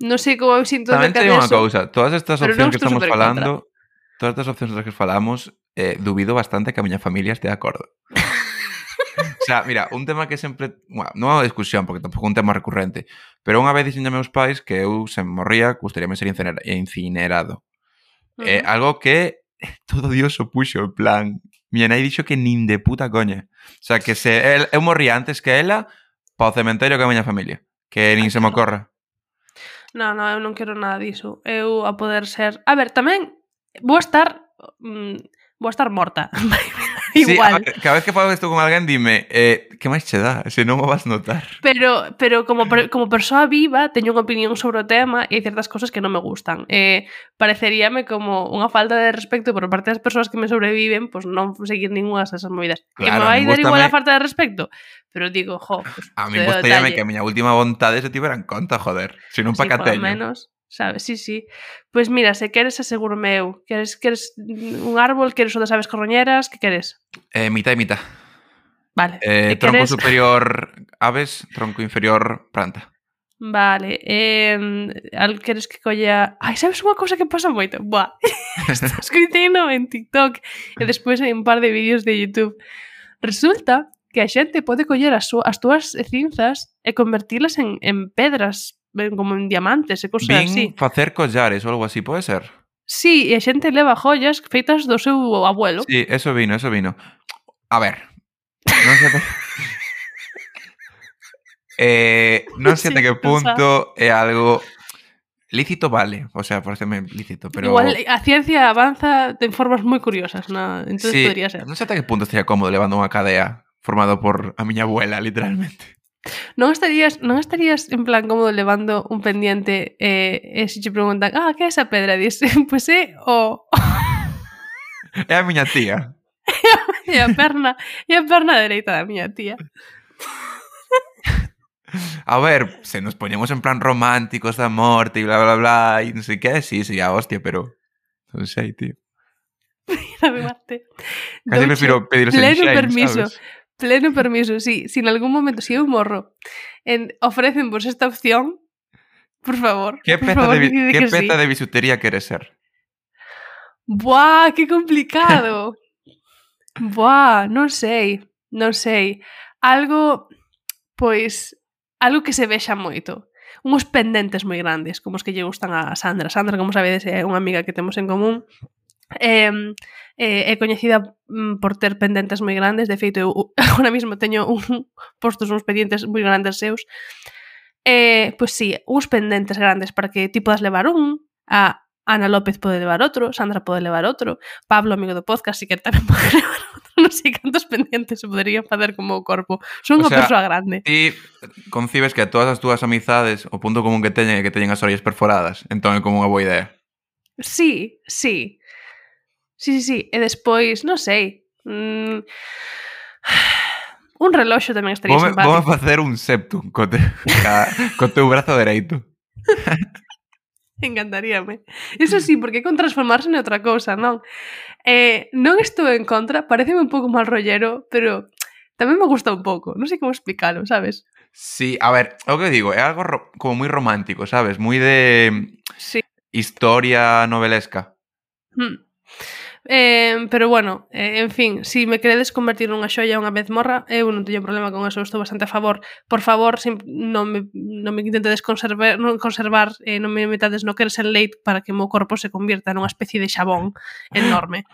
Non sei como eu sinto Tamén de cada unha cousa, todas estas Pero opcións que estamos falando, contra. todas estas opcións das que falamos eh, dubido bastante que a miña familia este de acordo. o sea, mira, un tema que sempre... Bueno, non é unha discusión, porque tampouco é un tema recurrente, pero unha vez dixen a meus pais que eu se morría, gustaríame ser incinerado. Uh -huh. eh, algo que [LAUGHS] todo Dios opuxo, en plan... Miña nai dixo que nin de puta coña. O sea, que se el, eu morría antes que ela pa o cementerio que a miña familia. Que ah, nin se me ocorra. Non, non, eu non quero nada diso. Eu a poder ser... A ver, tamén vou estar... Mm, vou estar morta. [LAUGHS] Igual. Sí, cada vez que falo isto con alguén dime, eh, que máis che dá, se non o vas notar. Pero pero como como persoa viva teño unha opinión sobre o tema e hai certas cousas que non me gustan. Eh, pareceríame como unha falta de respecto por parte das persoas que me sobreviven, pois pues non seguir ninguna desas movidas. Claro, que me vai dar igual a falta de respecto, pero digo, jo, pues, A mí gustaríame que a miña última vontade se tiveran conta, joder, se non pa sí, menos sabes? Sí, sí. Pois mira, se queres asegurome meu. Queres, queres un árbol, queres o das aves corroñeras, que queres? Eh, mitad e mitad. Vale. Eh, tronco queres... superior aves, tronco inferior planta. Vale, eh, al queres que colla... Ai, sabes unha cousa que pasa moito? Buah, estou escriteino en TikTok e despois en un par de vídeos de YouTube. Resulta que a xente pode coller as, as túas cinzas e convertilas en, en pedras ven como en diamantes e cousas Vin así. facer collares ou algo así, pode ser? Sí, e a xente leva joyas feitas do seu abuelo. Sí, eso vino, eso vino. A ver, non se... [LAUGHS] eh, non sei sí, que punto é algo lícito vale, o sea, pareceme lícito, pero Igual a ciencia avanza de formas moi curiosas, na, entonces sí, podría ser. Non sei ata que punto estaría cómodo levando unha cadea formado por a miña abuela, literalmente. Non estarías, non estarías en plan cómodo levando un pendiente eh, e se che preguntan, ah, que é esa pedra? Dices, [LAUGHS] pues é o... [LAUGHS] É a miña tía. [LAUGHS] e a perna, e a perna dereita da miña tía. A ver, se nos poñemos en plan románticos da morte e bla, bla, bla, e non sei que, sí, sí, a hostia, pero... Non sei, tío. A Marte. Casi prefiro pediros en pleno Shane, permiso. sabes? Pleno permiso, sí. Si en algún momento, si eu morro, en, ofrecen vos esta opción, por favor. Que peza, favor, de, que que peza sí. de bisutería queres ser? Buah, que complicado. [LAUGHS] Buah, non sei, non sei. Algo, pois, algo que se vexa moito. Uns pendentes moi grandes, como os que lle gustan a Sandra. Sandra, como sabedes, é unha amiga que temos en común. Eh, eh, é coñecida mm, por ter pendentes moi grandes, de feito eu [LAUGHS] agora mesmo teño un, postos uns pendentes moi grandes seus. Eh, pois sí, uns pendentes grandes para que ti podas levar un, a Ana López pode levar outro, Sandra pode levar outro, Pablo, amigo do podcast, si que tamén [LAUGHS] pode levar outro. Non sei cantos pendentes se poderían fazer como o corpo. Son unha sea, persoa grande. Ti concibes que a todas as túas amizades, o punto común que teñen é que teñen as orellas perforadas, entón é como unha boa idea. Sí, sí. Sí, sí, sí. E despois, non sei. Mm... [SIGHS] Un reloxo tamén estaría vome, simpático. Vou a facer un septum co, te, ca, co teu brazo dereito. [LAUGHS] Encantaríame. Eso sí, porque con transformarse en outra cousa, non? Eh, non estou en contra, pareceme un pouco mal rollero, pero tamén me gusta un pouco. Non sei como explicarlo, sabes? Sí, a ver, o que digo, é algo como moi romántico, sabes? Moi de sí. historia novelesca. Hmm. Eh, pero bueno, eh, en fin, se si me queredes convertir nunha xoia unha vez morra, eu non teño problema con eso, estou bastante a favor. Por favor, sim, non, me, non me intentedes conservar, non, conservar eh, non me metades no quersen leite para que o meu corpo se convierta nunha especie de xabón enorme.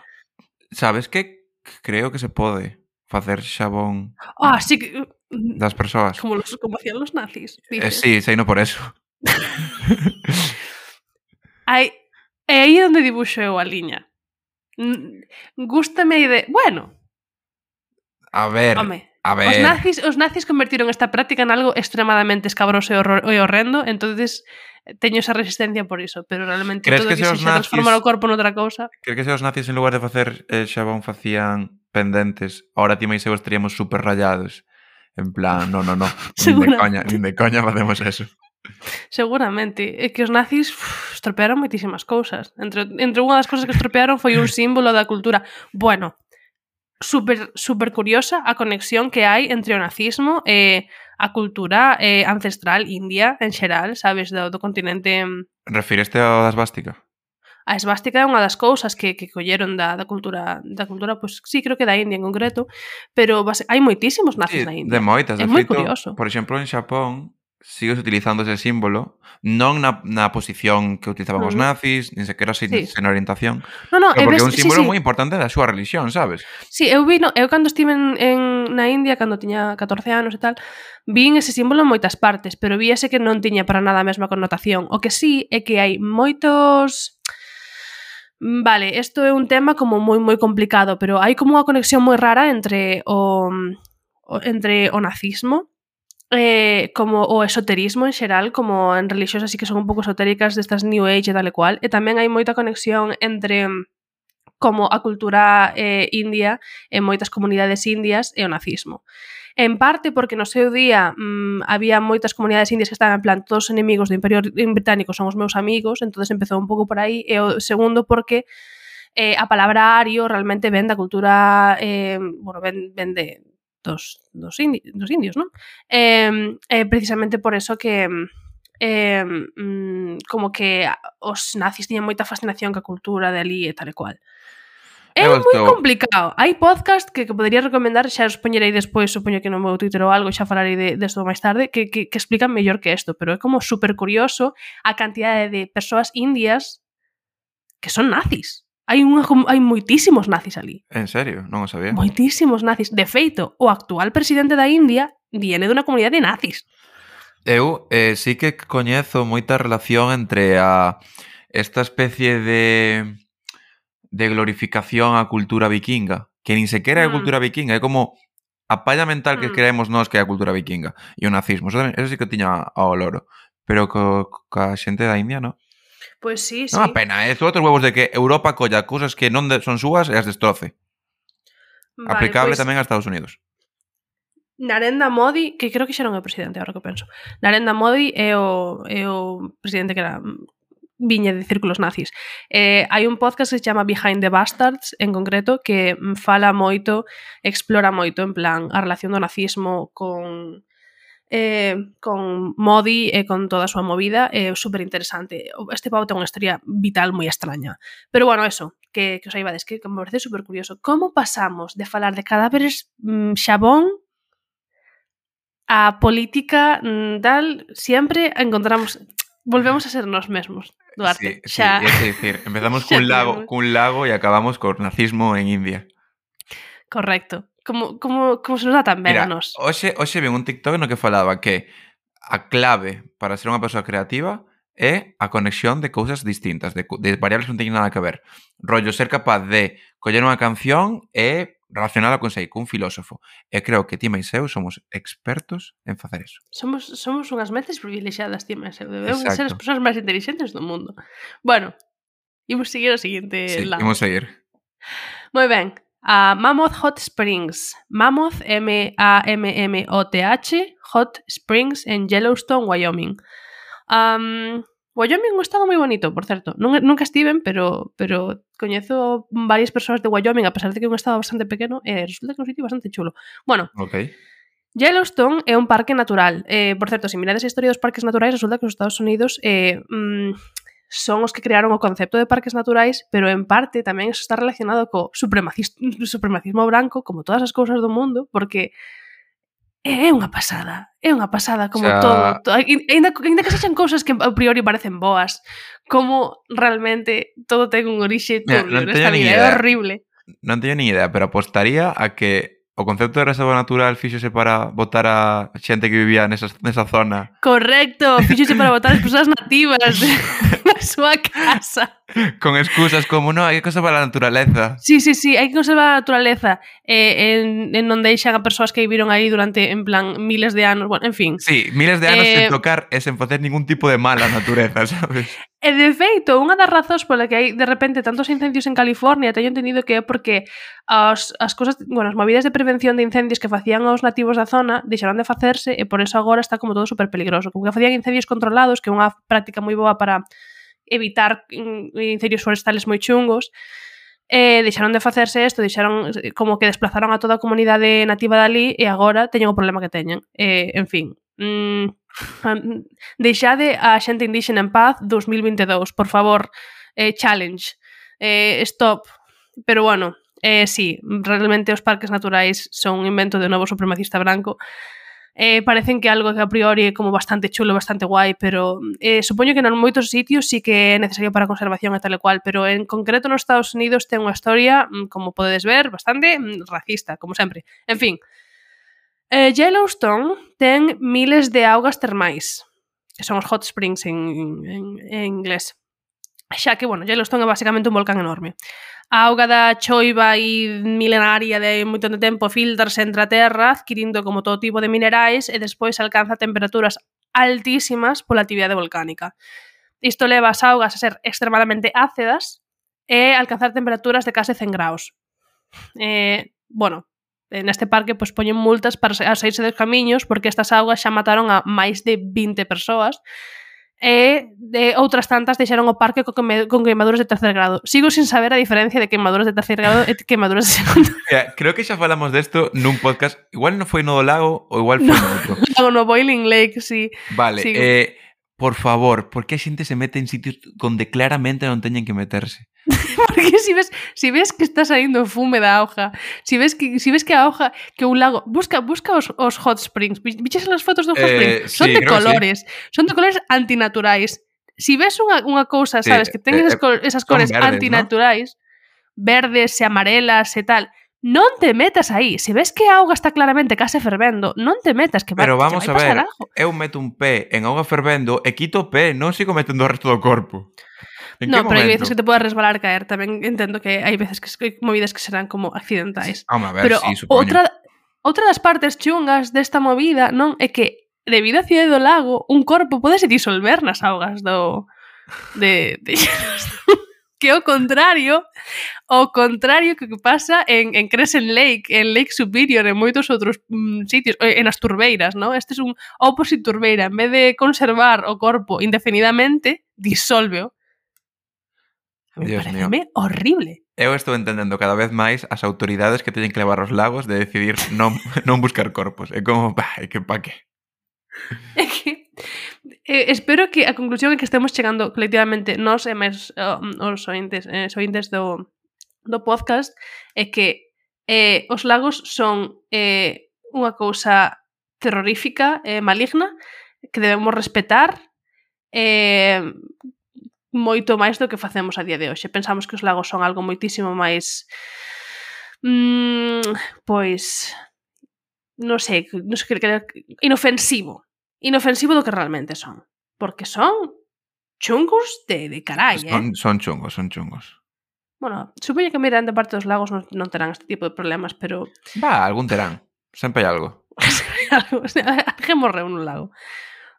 Sabes que creo que se pode facer xabón ah, sí que... das persoas. Como, los, como hacían los nazis. Eh, dices. Eh, sí, no por eso. [LAUGHS] Aí, é aí onde dibuxo eu a liña. Gústame a idea. Bueno. A ver. Home, a ver. Os nazis, os nazis convertiron esta práctica en algo extremadamente escabroso e, horror, e horrendo, entonces eh, teño esa resistencia por iso, pero realmente Crees todo que, que se, se nazis, transformar o corpo noutra cousa. Crees que se os nazis en lugar de facer eh, xabón facían pendentes, ahora ti máis eu estaríamos super rayados. En plan, no, no, no, nin de [LAUGHS] coña, nin de coña facemos eso. Seguramente, é que os nazis uf, estropearon moitísimas cousas. Entre, entre unha das cousas que estropearon foi un símbolo da cultura. Bueno, super, super curiosa a conexión que hai entre o nazismo e a cultura eh, ancestral india en xeral, sabes, do, do continente... Mm, Refireste ao das bástica? a esvástica é unha das cousas que, que colleron da, da cultura, da cultura pois sí, creo que da India en concreto, pero base, hai moitísimos nazis sí, na India. De moitas, de é feito, moi curioso. Por exemplo, en Xapón, sigues utilizando ese símbolo, non na, na posición que utilizaban os nazis, nin sequera sin, sí. sen orientación. No, no, porque é un símbolo sí, sí. moi importante da súa religión, sabes? Sí, eu vi, no, eu cando estive en, en, na India, cando tiña 14 anos e tal, vin ese símbolo en moitas partes, pero víase que non tiña para nada a mesma connotación. O que sí é que hai moitos... Vale, isto é un tema como moi moi complicado, pero hai como unha conexión moi rara entre o, entre o nazismo eh, como o esoterismo en xeral, como en religións así que son un pouco esotéricas destas New Age e tal e cual, e tamén hai moita conexión entre mm, como a cultura eh, india en moitas comunidades indias e o nazismo. En parte porque no seu día mmm, había moitas comunidades indias que estaban en plan todos os enemigos do Imperio Británico son os meus amigos, entonces empezou un pouco por aí, e o segundo porque eh, a palabra ario realmente ven da cultura eh, bueno, ven, ven de, dos, dos, indi, dos indios, non? Eh, eh, precisamente por eso que eh, como que os nazis tiñan moita fascinación ca cultura de ali e tal e cual. É eu moi complicado. Hai podcast que, que podería recomendar, xa os poñerei despois, supoño que no meu Twitter ou algo, xa falarei de, desto máis tarde, que, que, que explican mellor que isto, pero é como super curioso a cantidade de persoas indias que son nazis hai, unha, hai moitísimos nazis ali. En serio? Non o sabía. Moitísimos nazis. De feito, o actual presidente da India viene dunha comunidade de nazis. Eu eh, sí que coñezo moita relación entre a esta especie de de glorificación á cultura vikinga, que nin sequera é mm. a cultura vikinga, é como a palla mental que mm. creemos nós que é a cultura vikinga e o nazismo. Eso, eso sí que tiña ao loro. Pero co, ca xente da India, non? Pois sí, sí. Non a pena, é eh? outros huevos de que Europa colla cousas que non de, son súas e as destroce. Vale, Aplicable pois... tamén a Estados Unidos. Narendra Modi, que creo que xa non é presidente, agora que penso. Narendra Modi é o, é o presidente que era viña de círculos nazis. Eh, hai un podcast que se chama Behind the Bastards, en concreto, que fala moito, explora moito, en plan, a relación do nazismo con eh, con Modi e eh, con toda a súa movida é eh, super interesante. Este pavo ten unha historia vital moi extraña. Pero bueno, eso, que, que os aibades, que, que me parece super curioso. Como pasamos de falar de cadáveres mm, xabón a política mm, tal, sempre encontramos volvemos a ser nós mesmos, Duarte. Sí, xa... é decir, empezamos [LAUGHS] cun lago, cun lago e acabamos co nazismo en India. Correcto como, como, como se nos dá tan ben Mira, a nós. Hoxe, hoxe ven un TikTok no que falaba que a clave para ser unha persoa creativa é a conexión de cousas distintas, de, de variables que non teñen nada que ver. Rollo, ser capaz de coller unha canción e relacionada con sei, cun filósofo. E creo que ti máis eu somos expertos en facer eso. Somos, somos unhas mentes privilexiadas, ti máis eu. Debemos Exacto. ser as persoas máis inteligentes do mundo. Bueno, imos seguir ao seguinte sí, lado. imos seguir. Moi ben, A Mammoth Hot Springs. Mammoth, M-A-M-M-O-T-H, Hot Springs en Yellowstone, Wyoming. Um, Wyoming é un estado moi bonito, por certo. Non, nunca estiven, pero, pero coñezo varias persoas de Wyoming, a pesar de que é un estado bastante pequeno, e resulta que é un sitio bastante chulo. Bueno, Ok. Yellowstone é un parque natural. Eh, por certo, se mirades a historia dos parques naturais, resulta que os Estados Unidos eh, mm, son os que crearon o concepto de parques naturais, pero en parte tamén eso está relacionado co [LAUGHS] supremacismo branco, como todas as cousas do mundo, porque é unha pasada, é unha pasada como o sea... todo, todo ainda, ainda que sexan cousas que a priori parecen boas, como realmente todo ten un orixe turbio, no, no esta vida idea. é horrible. Non teño ni idea, pero apostaría a que o concepto de reserva natural fíxose para votar a xente que vivía nesa, nesa zona. Correcto, fíxose para votar as persoas nativas [LAUGHS] da súa casa. [LAUGHS] Con excusas como, no, hai que conservar a naturaleza. Sí, sí, sí, hai que conservar a naturaleza eh, en, en non deixan a persoas que viviron aí durante, en plan, miles de anos, bueno, en fin. Sí, miles de anos eh... sen tocar e sen facer ningún tipo de mal á natureza, [LAUGHS] sabes? E de feito, unha das razóns pola que hai de repente tantos incendios en California, teño entendido que é porque as, as cosas, bueno, as movidas de prevención de incendios que facían os nativos da zona deixaron de facerse e por eso agora está como todo super peligroso. Como que facían incendios controlados, que é unha práctica moi boa para evitar mm, incendios forestales moi chungos, e deixaron de facerse isto, deixaron como que desplazaron a toda a comunidade nativa dali e agora teñen o problema que teñen. E, en fin, mm, deixade a xente indígena en paz 2022, por favor, eh, challenge, eh, stop. Pero bueno, eh, sí, realmente os parques naturais son un invento de novo supremacista branco, eh, parecen que algo que a priori é como bastante chulo, bastante guai, pero eh, supoño que non moitos sitios sí que é necesario para a conservación e tal e cual, pero en concreto nos Estados Unidos ten unha historia, mm, como podedes ver, bastante mm, racista, como sempre. En fin, eh, Yellowstone ten miles de augas termais, que son os hot springs en, en, en inglés xa que, bueno, Yellowstone é basicamente un volcán enorme. A auga da choiva e milenaria de moito de tempo filtrarse entre a terra, adquirindo como todo tipo de minerais e despois alcanza temperaturas altísimas pola actividade volcánica. Isto leva as augas a ser extremadamente ácidas e alcanzar temperaturas de case 100 graus. Eh, bueno, neste parque pois poñen multas para saírse dos camiños porque estas augas xa mataron a máis de 20 persoas e de outras tantas deixaron o parque co queme, con queimaduras de terceiro grado. Sigo sin saber a diferencia de queimaduras de terceiro grado e queimaduras de segundo. [LAUGHS] Mira, creo que xa falamos desto nun podcast. Igual non foi no do lago ou igual foi [LAUGHS] no, no outro. No, no Boiling Lake, sí. Vale, Sigo. eh por favor, por que a xente se mete en sitios onde claramente non teñen que meterse? [LAUGHS] Porque si ves, si ves que está saindo fume da auga, si ves que si ves que a auga, que un lago, busca busca os, os hot springs, viches as fotos dos hot springs, eh, son sí, de colores, sí. son de colores antinaturais. Si ves unha, unha cousa, sabes, sí, que ten eh, esas, eh, col esas cores verdes, antinaturais, ¿no? verdes e amarelas e tal, Non te metas aí. Se ves que a auga está claramente case fervendo, non te metas que Pero vamos a ver, algo. eu meto un pé en auga fervendo e quito o pé, non sigo metendo o resto do corpo. ¿En no, pero hai veces que te podes resbalar caer, tamén entendo que hai veces que hai movidas que serán como accidentais. Sí, a ver, pero sí, supoño. outra outra das partes chungas desta movida, non, é que debido á cidade do lago, un corpo podese disolver nas augas do de, de... [LAUGHS] que é o contrario o contrario que pasa en, en Crescent Lake, en Lake Superior, en moitos outros mm, sitios, eh, en as turbeiras, ¿no? Este é es un opposite turbeira, en vez de conservar o corpo indefinidamente, disolveo. A mí Dios pareceme mío. horrible. Eu estou entendendo cada vez máis as autoridades que teñen que levar os lagos de decidir non, [LAUGHS] non buscar corpos. É como, bah, é que pa que. [LAUGHS] É que eh, espero que a conclusión é que estemos chegando colectivamente nós e máis oh, os ointes, eh, os ointes do, do podcast é que eh, os lagos son eh, unha cousa terrorífica e eh, maligna que debemos respetar eh, moito máis do que facemos a día de hoxe. Pensamos que os lagos son algo moitísimo máis mm, pois non sei, non sei, inofensivo inofensivo do que realmente son. Porque son chungos de, de carai, eh. son, eh? Son chungos, son chungos. Bueno, supoño que Miranda parte dos lagos non, non terán este tipo de problemas, pero... Va, algún terán. Sempre hai algo. Alguén morreu nun lago.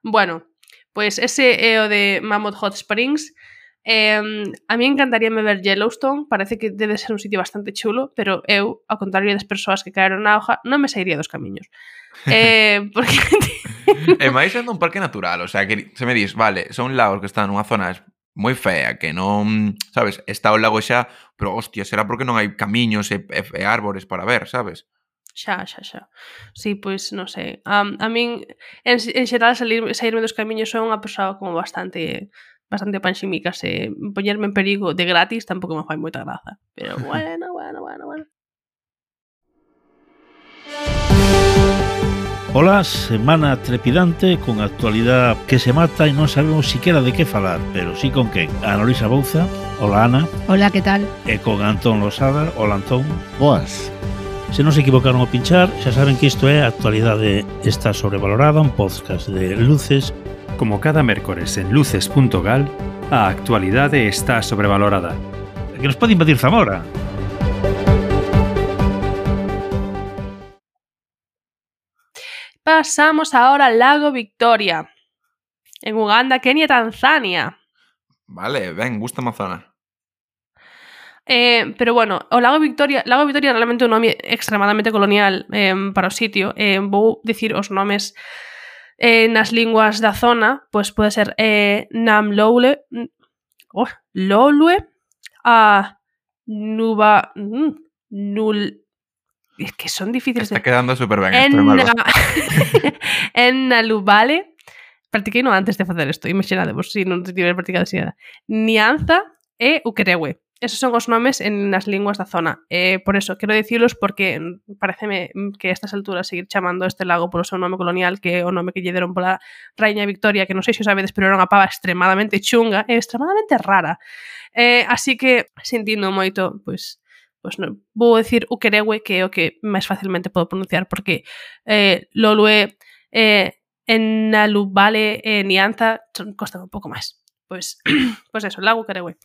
Bueno, pois pues ese é o de Mammoth Hot Springs, Eh, a mí encantaríame ver Yellowstone, parece que debe ser un sitio bastante chulo, pero eu, ao contrario das persoas que caeron na hoja, non me sairía dos camiños. [LAUGHS] Eh, porque... e máis sendo un parque natural, o sea, que se me dis, vale, son lagos que están nunha zona moi fea, que non, sabes, está o lago xa, pero hostia, será porque non hai camiños e, e, e árbores para ver, sabes? Xa, xa, xa. Sí, pois, non sei. Um, a min, en, en xeral, salir, sairme dos camiños son unha persoa como bastante bastante panxímicas e poñerme en perigo de gratis tampouco me fai moita graza. Pero [LAUGHS] bueno, bueno, bueno, bueno. Ola, semana trepidante con actualidade que se mata e non sabemos siquiera de que falar, pero sí con quen. Ana Luisa Bouza, hola Ana. Hola, que tal? E con Antón Losada, hola Antón. Boas. Se non se equivocaron ao pinchar, xa saben que isto é a actualidade está sobrevalorada, un podcast de luces Como cada mércores en luces.gal, a actualidade está sobrevalorada. que nos pode invadir Zamora. Pasamos ahora al lago Victoria. En Uganda, Kenia Tanzania. Vale, ben, gusta a zona. Eh, pero bueno, o Lago Victoria, Lago Victoria é realmente un nome extremadamente colonial eh, para o sitio. Eh, vou dicir os nomes eh, nas linguas da zona, pois pode ser eh, Nam Loule, oh, Lolue, a Nuba, mm, Nul... Es que son difíciles Está de... quedando super ben en, esto, [LAUGHS] en Nalubale, practiquei no antes de facer isto, imaginadevos se si non tiver practicado así nada. Nianza e Ukerewe esos son os nomes en as linguas da zona. Eh, por eso, quero dicilos porque pareceme que a estas alturas seguir chamando este lago polo seu nome colonial que é o nome que lle deron pola Rainha Victoria, que non sei se o sabedes, pero era unha pava extremadamente chunga e extremadamente rara. Eh, así que, sentindo moito, pois, pues, no, vou decir o que é o que máis facilmente podo pronunciar porque eh, Lolue eh, en Alubale e eh, Nianza costa un pouco máis. Pois, pues, [CLEARS THROAT] pois pues eso, lago Ukerewe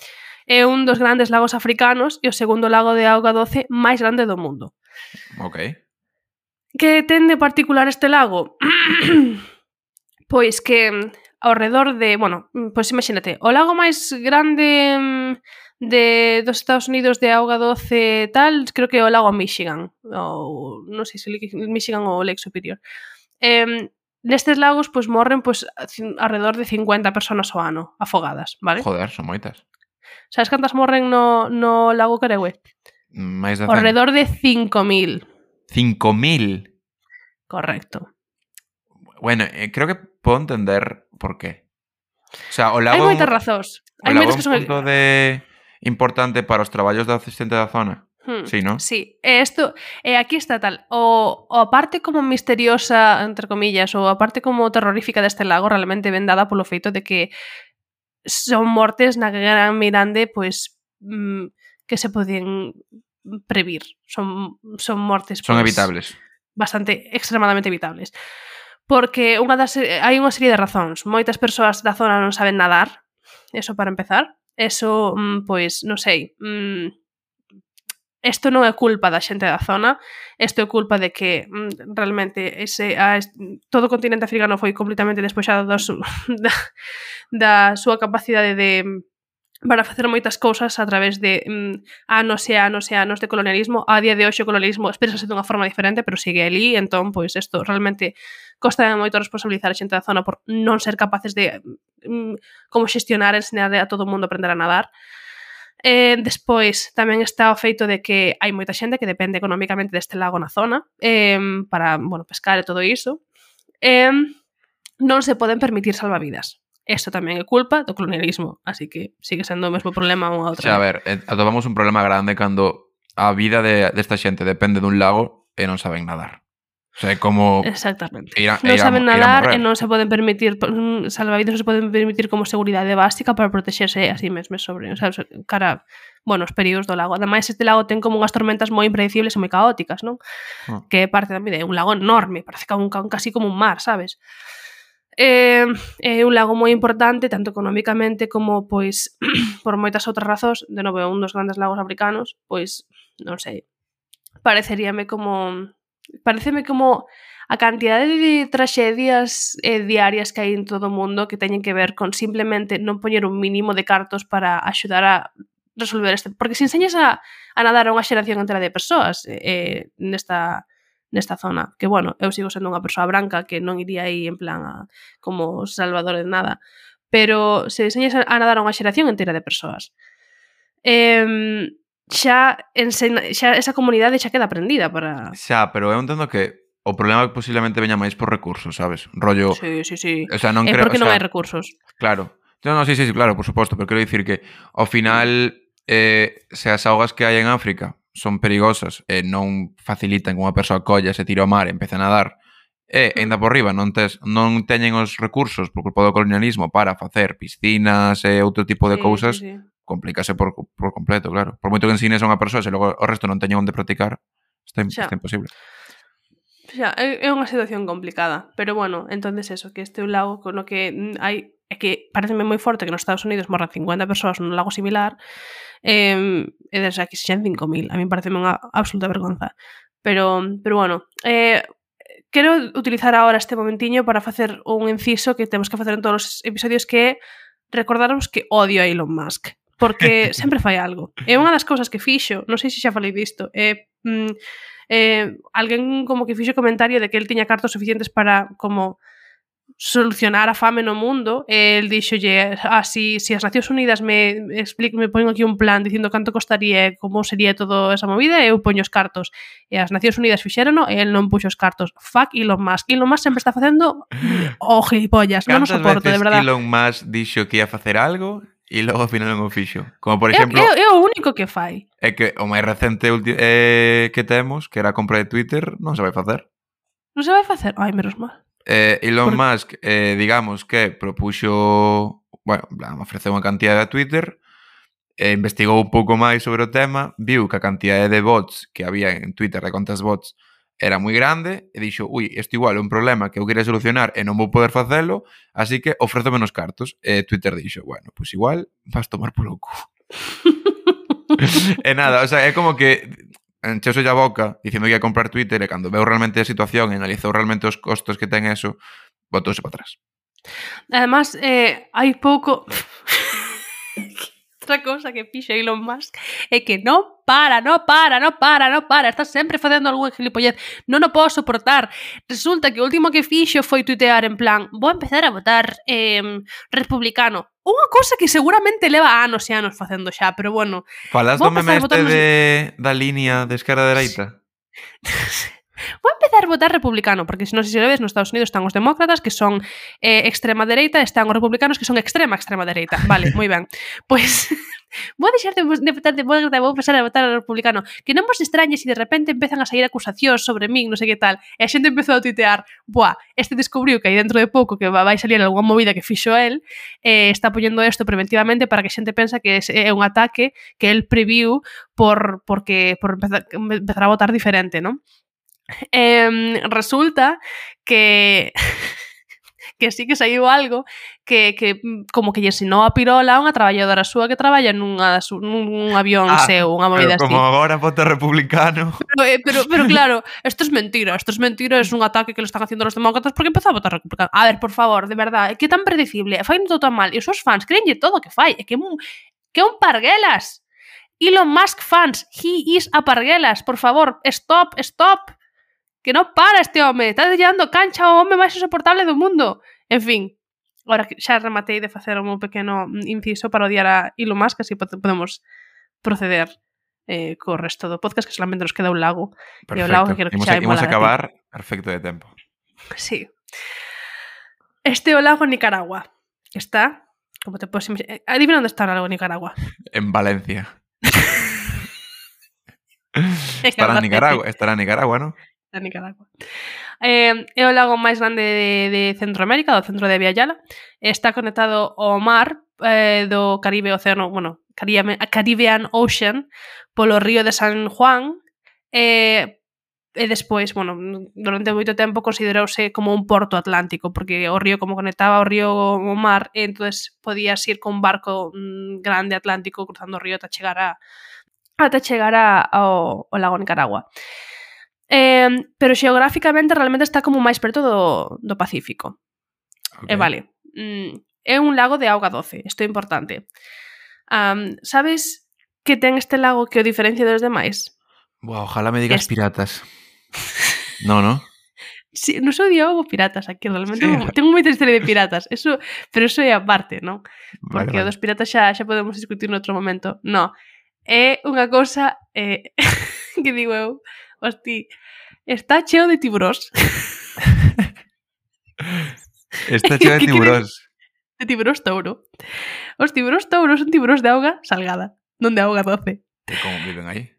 é un dos grandes lagos africanos e o segundo lago de auga doce máis grande do mundo. Ok. Que ten de particular este lago? [CLEARS THROAT] pois que ao redor de, bueno, pois imagínate, o lago máis grande mm, de dos Estados Unidos de auga doce tal, creo que é o lago Michigan, ou non sei se Michigan ou Lake Superior. Eh, nestes lagos pois morren pois alrededor de 50 personas ao ano afogadas, vale? Joder, son moitas. Sabes cantas morren no, no lago Carewe? Máis de 100. Alrededor de 5.000. 5.000? Correcto. Bueno, eh, creo que podo entender por qué. O sea, o lago... Hai moitas razóns. Hai moitas que son... Punto de importante para os traballos da asistente da zona. Hmm. Sí, ¿no? Sí, esto, eh, aquí está tal. O, o a parte como misteriosa, entre comillas, ou a parte como terrorífica deste lago realmente vendada polo feito de que son mortes na gran Mirande pois mm, que se podían previr. Son, son mortes son pois, evitables. Bastante, extremadamente evitables. Porque unha das, hai unha serie de razóns. Moitas persoas da zona non saben nadar, eso para empezar. Eso, mm, pois, non sei, mm, isto non é culpa da xente da zona, isto é culpa de que mm, realmente ese, ah, a, todo o continente africano foi completamente despoxado da, su, da, da súa capacidade de para mm, facer moitas cousas a través de mm, anos e anos e anos de colonialismo. A día de hoxe o colonialismo expresase dunha forma diferente, pero sigue ali, entón, pois, isto realmente costa moito responsabilizar a xente da zona por non ser capaces de mm, mm como xestionar, ensinar a todo o mundo a aprender a nadar. Eh, despois tamén está o feito de que hai moita xente que depende económicamente deste lago na zona eh, para bueno, pescar e todo iso. Eh, non se poden permitir salvavidas. Isto tamén é culpa do colonialismo, así que sigue sendo o mesmo problema unha outra. Xa, a ver, eh, atopamos un problema grande cando a vida de, desta xente depende dun lago e non saben nadar. O sea, é como Exactamente. Ir a, non saben nadar e non se poden permitir salvavidas non se poden permitir como seguridade básica para protexerse eh, a si sí sobre, o sea, cara, bueno, os perigos do lago. Ademais este lago ten como unhas tormentas moi impredecibles e moi caóticas, non? Ah. Que é parte tamén de un lago enorme, parece que un, casi como un mar, sabes? É, eh, é un lago moi importante tanto económicamente como pois [CLEARS THROAT] por moitas outras razóns, de novo é un dos grandes lagos africanos, pois non sei, pareceríame como pareceme como a cantidade de traxedias eh, diarias que hai en todo o mundo que teñen que ver con simplemente non poñer un mínimo de cartos para axudar a resolver este... Porque se enseñas a, a nadar a unha xeración entera de persoas eh, eh nesta, nesta zona, que bueno, eu sigo sendo unha persoa branca que non iría aí en plan a, como salvador de nada, pero se enseñas a nadar a unha xeración entera de persoas. Eh, xa ensena, xa esa comunidade xa queda aprendida para Xa, pero eu entendo que o problema é que posiblemente veña máis por recursos, sabes? Rollo Sí, sí, sí. O sea, non é creo, porque o sea, non hai recursos. Claro. No, no, sí, sí, sí, claro, por suposto, pero quero dicir que ao final eh, se as augas que hai en África son perigosas e eh, non facilitan que unha persoa colla se tire ao mar e empece a nadar e eh, ainda por riba non tes, non teñen os recursos por culpa do colonialismo para facer piscinas e outro tipo de sí, cousas sí, sí complícase por, por completo, claro. Por moito que ensines a unha persoa, se logo o resto non teña onde practicar, está, xa. está imposible. Xa, é unha situación complicada, pero bueno, entonces eso, que este é un lago con o que mm, hai é que pareceme moi forte que nos Estados Unidos morran 50 persoas nun lago similar eh, e desde aquí se 5.000 a mí pareceme unha absoluta vergonza pero, pero bueno eh, quero utilizar agora este momentiño para facer un inciso que temos que facer en todos os episodios que é recordarvos que odio a Elon Musk porque sempre fai algo. É unha das cousas que fixo, non sei se xa falei disto, é mm, eh, alguén como que fixo comentario de que el tiña cartos suficientes para como solucionar a fame no mundo, el dixolle, ah, si, si as Nacións Unidas me, explique, me poñen aquí un plan dicindo canto costaría e como sería todo esa movida, eu poño os cartos. E as Nacións Unidas fixerono e el non puxo os cartos. Fuck Elon Musk. Elon Musk sempre está facendo [LAUGHS] o oh, gilipollas. Non o soporto, de verdad. Elon Musk dixo que ia facer algo e logo ao final non o fixo. Como por exemplo... É, é, é o único que fai. É que o máis recente eh, que temos, que era a compra de Twitter, non se vai facer. Non se vai facer? Ai, menos mal. Eh, Elon por... Musk, eh, digamos que propuxo... Bueno, plan, ofreceu unha cantidad a Twitter, eh, investigou un pouco máis sobre o tema, viu que a cantidade de bots que había en Twitter, de contas bots, era moi grande e dixo, ui, isto igual é un problema que eu quería solucionar e non vou poder facelo, así que ofrezo menos cartos. E Twitter dixo, bueno, pois pues igual vas tomar polo cu. [LAUGHS] e nada, o sea, é como que encheuse a boca dicindo que ia comprar Twitter e cando veu realmente a situación e analizou realmente os costos que ten eso, botouse para atrás. Además, eh, hai pouco... [LAUGHS] outra cousa que fixo Elon Musk é que non para, non para, non para, non para, está sempre facendo algún gilipollez, non o podo soportar. Resulta que o último que fixo foi tuitear en plan, vou empezar a votar eh, republicano. Unha cousa que seguramente leva anos e anos facendo xa, pero bueno. Falas do meme este de, da línea de esquerda a dereita? Sí. Vou empezar a votar republicano, porque se non sei se lo ves, nos Estados Unidos están os demócratas que son eh, extrema dereita, están os republicanos que son extrema extrema dereita. Vale, moi ben. [LAUGHS] Pois [LAUGHS] vou deixar de, de votar demócrata e vou pasar a votar a republicano. Que non vos extrañe se si de repente empezan a sair acusacións sobre min, non sei que tal. E a xente empezou a tuitear, buah, este descubriu que aí dentro de pouco que vai salir algunha movida que fixo el, eh, está poñendo isto preventivamente para que a xente pensa que é un ataque que el previu por porque por empezar, empezar a votar diferente, non? Eh, resulta que [LAUGHS] que sí que saiu algo que, que mm, como que lle ensinou a Pirola unha traballadora súa que traballa nunha, nun avión ah, seu, unha movida así. como agora voto republicano. Pero, eh, pero, pero [LAUGHS] claro, isto es mentira, isto es mentira, es un ataque que lo están haciendo los demócratas porque empezou a votar republicano. A ver, por favor, de verdade, que tan predecible, fai todo tan mal, e os seus fans creenlle todo que fai, é que, que un parguelas. Elon Musk fans, he is a parguelas, por favor, stop, stop. Que non para este home, está llevando cancha ao home máis insoportable do mundo. En fin, agora que xa rematei de facer un pequeno inciso para odiar a Elon Musk, así podemos proceder eh, co resto do podcast, que solamente nos queda un lago. Perfecto. E o lago que quero que imos, xa imos acabar perfecto de tempo. Sí. Este o lago Nicaragua. Está, como te podes imaginar... Adivina onde está o lago Nicaragua. [LAUGHS] En Valencia. [LAUGHS] estará en Nicaragua, estará en Nicaragua, ¿no? de Nicaragua. Eh, é o lago máis grande de, de Centroamérica, do centro de Viayala. Está conectado ao mar eh, do Caribe Océano, bueno, Caribe, Caribbean Ocean, polo río de San Juan, eh, e despois, bueno, durante moito tempo considerouse como un porto atlántico, porque o río como conectaba o río o mar, e entonces podías ir con un barco mm, grande atlántico cruzando o río ata chegar a ata chegar a, ao, ao lago Nicaragua. Eh, pero xeográficamente realmente está como máis preto do, do Pacífico. Okay. E eh, vale. Mm, é un lago de auga doce, isto é importante. Um, sabes que ten este lago que o diferencia dos demais? Buah, ojalá me digas este. piratas. no, no? [LAUGHS] Sí, non só diálogo piratas aquí, realmente sí. tengo moita historia de piratas, eso, pero eso é aparte, non? Porque vale, vale. dos piratas xa, xa podemos discutir noutro momento. No, é unha cousa eh, [LAUGHS] que digo eu, Hosti, está cheo de tiburóns. [LAUGHS] está [LAUGHS] cheo de tiburóns. De tiburóns touro. Os tiburóns touro son tiburóns de auga salgada, non de auga doce. E como viven aí?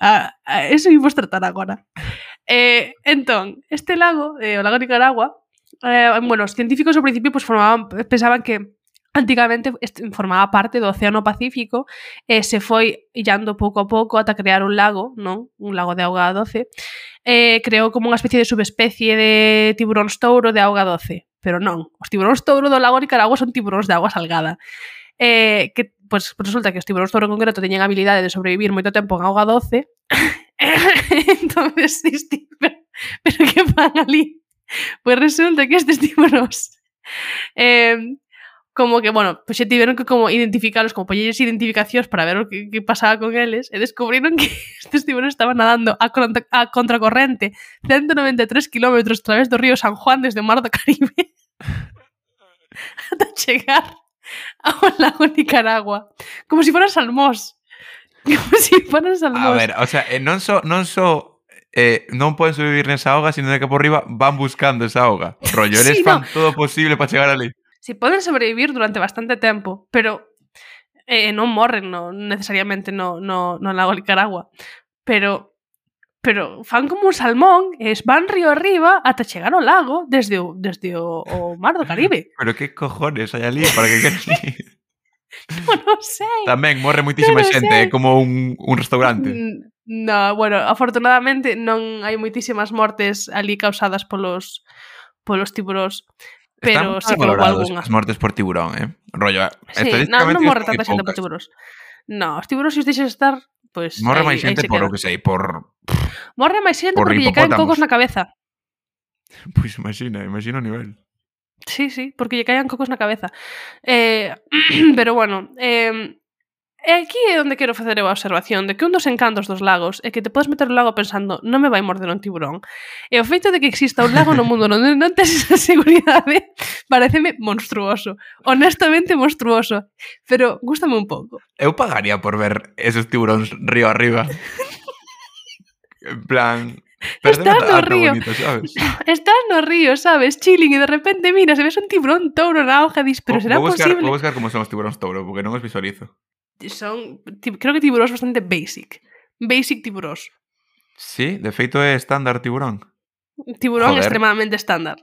A, a, eso imos tratar agora. Eh, entón, este lago, eh, o lago Nicaragua, eh, bueno, os científicos ao principio pues, formaban, pensaban que antigamente formaba parte do Océano Pacífico e se foi illando pouco a pouco ata crear un lago, non? Un lago de auga doce. Eh, creou como unha especie de subespecie de tiburóns touro de auga doce. Pero non, os tiburóns touro do lago Nicaragua son tiburóns de agua salgada. Eh, que pues, pues resulta que os tiburóns touro en concreto teñen a habilidade de sobrevivir moito tempo en auga doce. [COUGHS] entonces, pero, pero que fan ali? Pois pues resulta que estes tiburóns eh, como que, bueno, pues xa tiveron que como identificarlos, como poñerles identificacións para ver o que, que pasaba con eles, e descubriron que [LAUGHS] estes tiburones estaban nadando a, contra, a contracorrente 193 km a través do río San Juan desde o mar do Caribe [LAUGHS] ata chegar ao lago Nicaragua. Como si fueran salmós. Como si fueran salmós. A ver, o sea, eh, non so, non so eh, non poden sobrevivir nesa auga, sino de que por riba van buscando esa auga. Rollo, [LAUGHS] eres sí, fan no. todo posible para chegar ali si poden sobrevivir durante bastante tempo, pero eh, non morren no, necesariamente no, no, no lago Nicaragua. Pero pero fan como un salmón e van río arriba ata chegar ao lago desde o, desde o, o mar do Caribe. [LAUGHS] Pero que cojones hai ali para que queres Non [LAUGHS] no sei. Tamén morre moitísima no, xente, sei. como un, un restaurante. No, bueno, afortunadamente non hai moitísimas mortes ali causadas polos polos tiburóns pero sí que houve algunha. As mortes por tiburón, eh? Rollo, eh, sí, non, non morre tanta xente por tiburóns. No, os tiburóns se os deixas estar, pois... Pues, morre máis xente por o que sei, por... Morre máis xente por porque lle caen cocos na cabeza. Pois pues imagina, imagina o nivel. Sí, sí, porque lle caían cocos na cabeza. Eh, [CLEARS THROAT] pero bueno, eh, E aquí é onde quero facer a observación de que un dos encantos dos lagos é que te podes meter no lago pensando non me vai morder un tiburón. E o feito de que exista un lago no mundo onde non tens esa seguridade [LAUGHS] pareceme monstruoso. Honestamente monstruoso. Pero gústame un pouco. Eu pagaría por ver esos tiburóns río arriba. en plan, Estás no río. Bonito, ¿sabes? [LAUGHS] Estás no río, ¿sabes? Chilling y de repente mira, se ves un tiburón touro na hoja, dis, pero será vou buscar, posible. Vou buscar como son os tiburóns touro, porque non os visualizo son creo que tiburós bastante basic. Basic tiburós. Sí, de feito é estándar tiburón. Tiburón Joder. extremadamente estándar.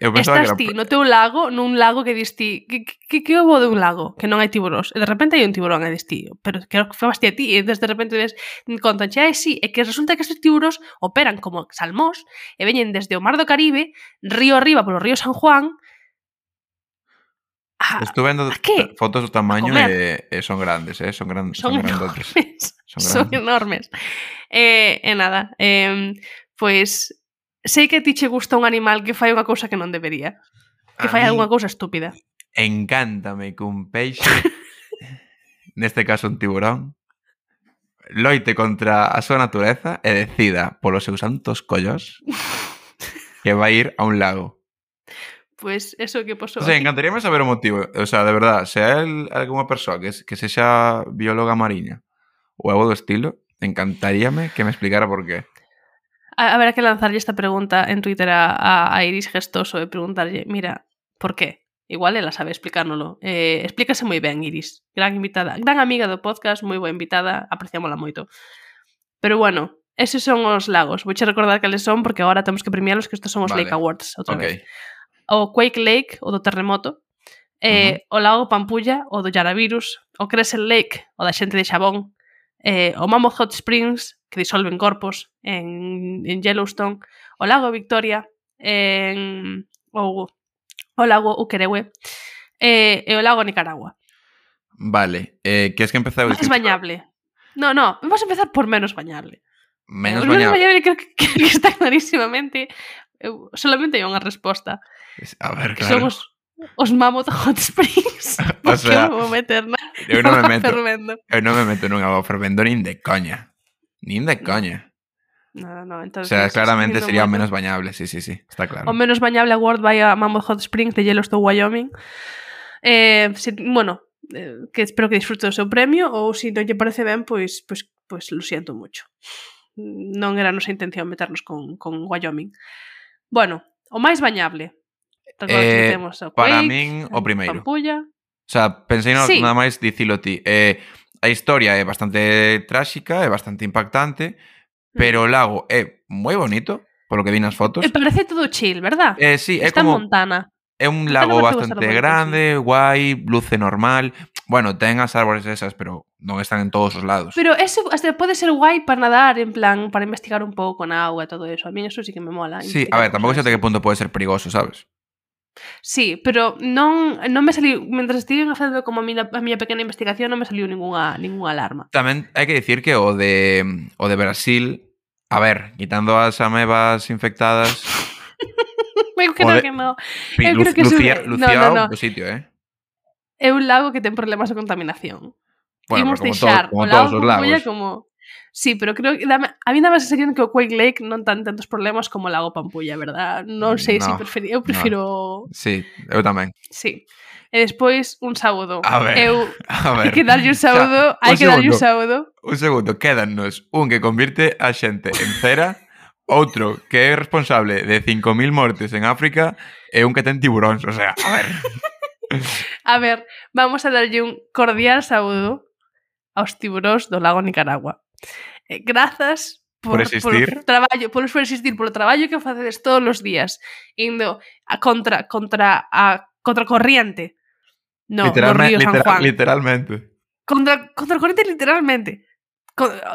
Eu Estás era... ti no teu lago, nun lago que dis ti, que, que, que houbo de un lago que non hai tiburós? E de repente hai un tiburón e dis ti, pero que foi ti a ti, e de repente ves, contan, xa, sí, e que resulta que estes tiburós operan como salmós, e veñen desde o mar do Caribe, río arriba polo río San Juan, Estuve vendo fotos do tamaño e, e eh, son grandes, eh? son, gran, son, son enormes. Son, [LAUGHS] Son, grandes. enormes. E, eh, e eh, nada, eh, pois pues, sei que a ti che gusta un animal que fai unha cousa que non debería. Que A fai algunha cousa estúpida. Encántame que un peixe, [LAUGHS] neste caso un tiburón, loite contra a súa natureza e decida polos seus santos collos [LAUGHS] que vai ir a un lago. Pois pues eso que posou. O sea, encantaríame saber o motivo. O sea, de verdad, se él algunha persoa que, que sexa bióloga mariña ou algo do estilo, encantaríame que me explicara por qué. A, ver que lanzarlle esta pregunta en Twitter a, a, a Iris Gestoso e preguntarlle, mira, por qué? Igual ela sabe explicárnolo. Eh, explícase moi ben, Iris. Gran invitada, gran amiga do podcast, moi boa invitada, apreciámola moito. Pero bueno, eses son os lagos. Vouche recordar cales son porque agora temos que premiálos que estos son os vale. Lake Awards outra okay. vez o Quake Lake, o do terremoto, eh, uh -huh. o lago Pampulla, o do Yaravirus, o Crescent Lake, o da xente de Xabón, eh, o Mammoth Hot Springs, que disolven corpos en, en Yellowstone, o lago Victoria, en, o, o lago Ukerewe, eh, e o lago Nicaragua. Vale, eh, que es que empezar... Máis bañable. No, no, vamos a empezar por menos bañable. Menos, menos bañable. creo que, [LAUGHS] que está clarísimamente Eu solamente hai unha resposta. A ver, claro. Somos os Mammoth Hot Springs. [LAUGHS] o [LAUGHS] sea, eu vou meter na, eu non [LAUGHS] me meto, fervendo. Eu non me meto nunha agua fervendo nin de coña. Nin de coña. No, no, entonces, o sea, claramente sí, sería o menos bañable, sí, sí, sí, está claro. O menos bañable award World a Mammoth Hot Springs de Yellowstone, Wyoming. Eh, si, bueno, eh, que espero que disfrute do seu premio ou se si non lle parece ben, pois pois pois lo siento mucho. Non era a nosa intención meternos con con Wyoming. Bueno, o máis bañable. Eh, temos o Quake, para min, o eh, primeiro. Pampulla. O sea, pensei no, sí. nada máis dicilo ti. Eh, a historia é bastante tráxica, é bastante impactante, mm. pero o lago é moi bonito, polo que vi nas fotos. E parece todo chill, verdad? Eh, sí, é Está como... Montana. É un lago bastante grande, guai, luce normal, Bueno, ten as árbores esas, pero non están en todos os lados. Pero eso hasta pode ser guai para nadar, en plan, para investigar un pouco na auga e todo eso. A mí eso sí que me mola. Sí, a ver, tampouco sei cosas até que punto pode ser perigoso, sabes? Sí, pero non, non me saliu, mentras estiven facendo como a miña, a miña pequena investigación non me saliu ninguna, ninguna alarma. Tamén hai que dicir que o de o de Brasil, a ver, quitando as amebas infectadas, [LAUGHS] Eu creo de- que no. Eu creo que lucía, no, lucía no, no. o sitio, eh? é un lago que ten problemas de contaminación. Bueno, Imos deixar todo, como o lago todos os lagos. Cuculla como... Sí, pero creo que dame, a mí dame a sensación que o Quake Lake non tan tantos problemas como o lago Pampulla, verdad? Non sei no, se si preferi, eu prefiro... No. Sí, eu tamén. Sí. E despois un saúdo. A ver, eu, [LAUGHS] a ver. Hai que darlle un saúdo, o sea, hai que darlle un saúdo. Un segundo, quédanos un que convirte a xente en cera, outro que é responsable de 5.000 mortes en África e un que ten tiburóns, o sea, a ver... [LAUGHS] [LAUGHS] A ver, vamos a darlle un cordial saúdo aos tiburóns do lago Nicaragua. Eh, grazas por, por existir, por traballo, por, por existir, por o traballo que facedes todos os días, indo a contra contra a contra corriente. No, literalme, no río San Juan. literalmente. Contra contra corriente literalmente.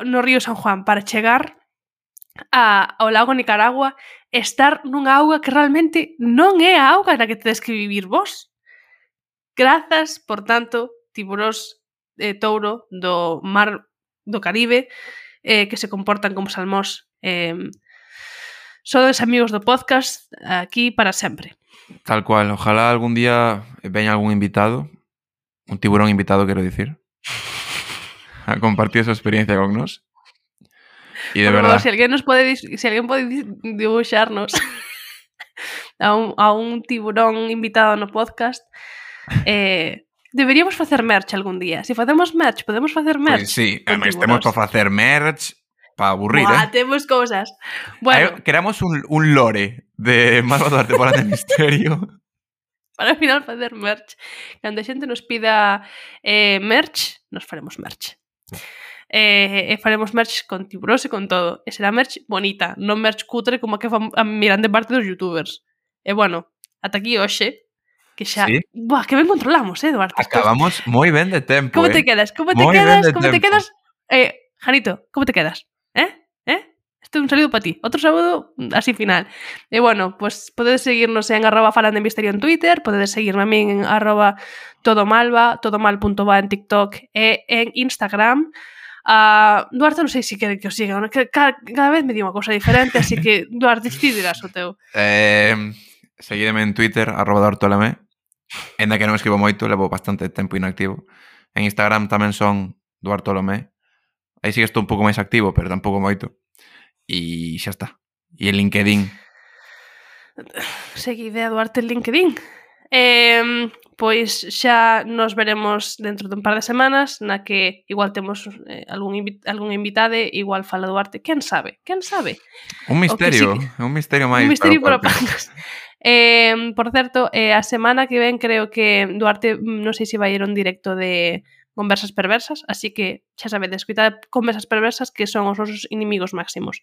No río San Juan para chegar a, ao lago Nicaragua estar nunha auga que realmente non é a auga na que tedes que vivir vos. Grazas, por tanto, tiburóns eh, touro do mar do Caribe eh, que se comportan como salmós. Eh, sodes amigos do podcast aquí para sempre. Tal cual, ojalá algún día veña algún invitado, un tiburón invitado quero dicir, [LAUGHS] a compartir su experiencia con nos. Y de Por verdad. Favor, si alguien nos puede si alguien puede dibujarnos [LAUGHS] a un, a un tiburón invitado no podcast, Eh, deberíamos facer merch algún día. Se si facemos merch, podemos facer merch. Pois pues sí, ademais temos para facer merch, para aburrir, Buah, eh. temos cousas. Bueno. Ver, creamos un, un lore de Malva Duarte para de [LAUGHS] misterio. Para al final facer merch. Cando a xente nos pida eh, merch, nos faremos merch. Eh, e faremos merch con tiburós e con todo. E será merch bonita, non merch cutre como a que fan a mirante parte dos youtubers. E bueno, ata aquí hoxe que xa, sí? buah, que ben controlamos, eh, Duarte. Acabamos moi ben de tempo, Como eh? te quedas? Como te moi quedas? Como tempo. te quedas? Eh, Janito, como te quedas? Eh? Eh? Este é un saludo para ti. Outro saludo mm, así final. E eh, bueno, pues podedes seguirnos en arroba falan de misterio en Twitter, podedes seguirme a min en arroba todomalva, todomal.va en TikTok e en Instagram. Ah, uh, Duarte non sei se quere que os siga, que cada, cada vez me di unha cosa diferente, así que [LAUGHS] Duarte, decidirás o teu. Eh, seguideme en Twitter, arroba Dortolame, Enda que non escribo moito, levo bastante tempo inactivo. En Instagram tamén son Duarte Olomé. Aí sí que estou un pouco máis activo, pero tampouco moito. E xa está. E en LinkedIn. Seguide a Duarte en LinkedIn. Eh, pois xa nos veremos dentro dun par de semanas na que igual temos eh, algún, invi algún invitade, igual fala Duarte, quen sabe, quen sabe? Un misterio, sí, un misterio máis. Un misterio para, para Eh, por certo, eh, a semana que ven creo que Duarte, mm, non sei se vai ir un directo de conversas perversas, así que xa sabedes, cuidado conversas perversas que son os nosos inimigos máximos.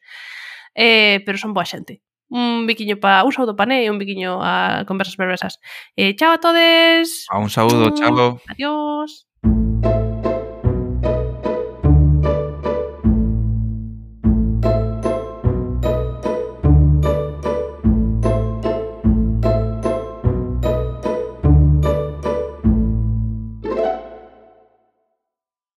Eh, pero son boa xente. Un biquiño para un saúdo pa né e un biquiño a conversas perversas. Eh, chao a todes. A un saúdo, chao. Adiós.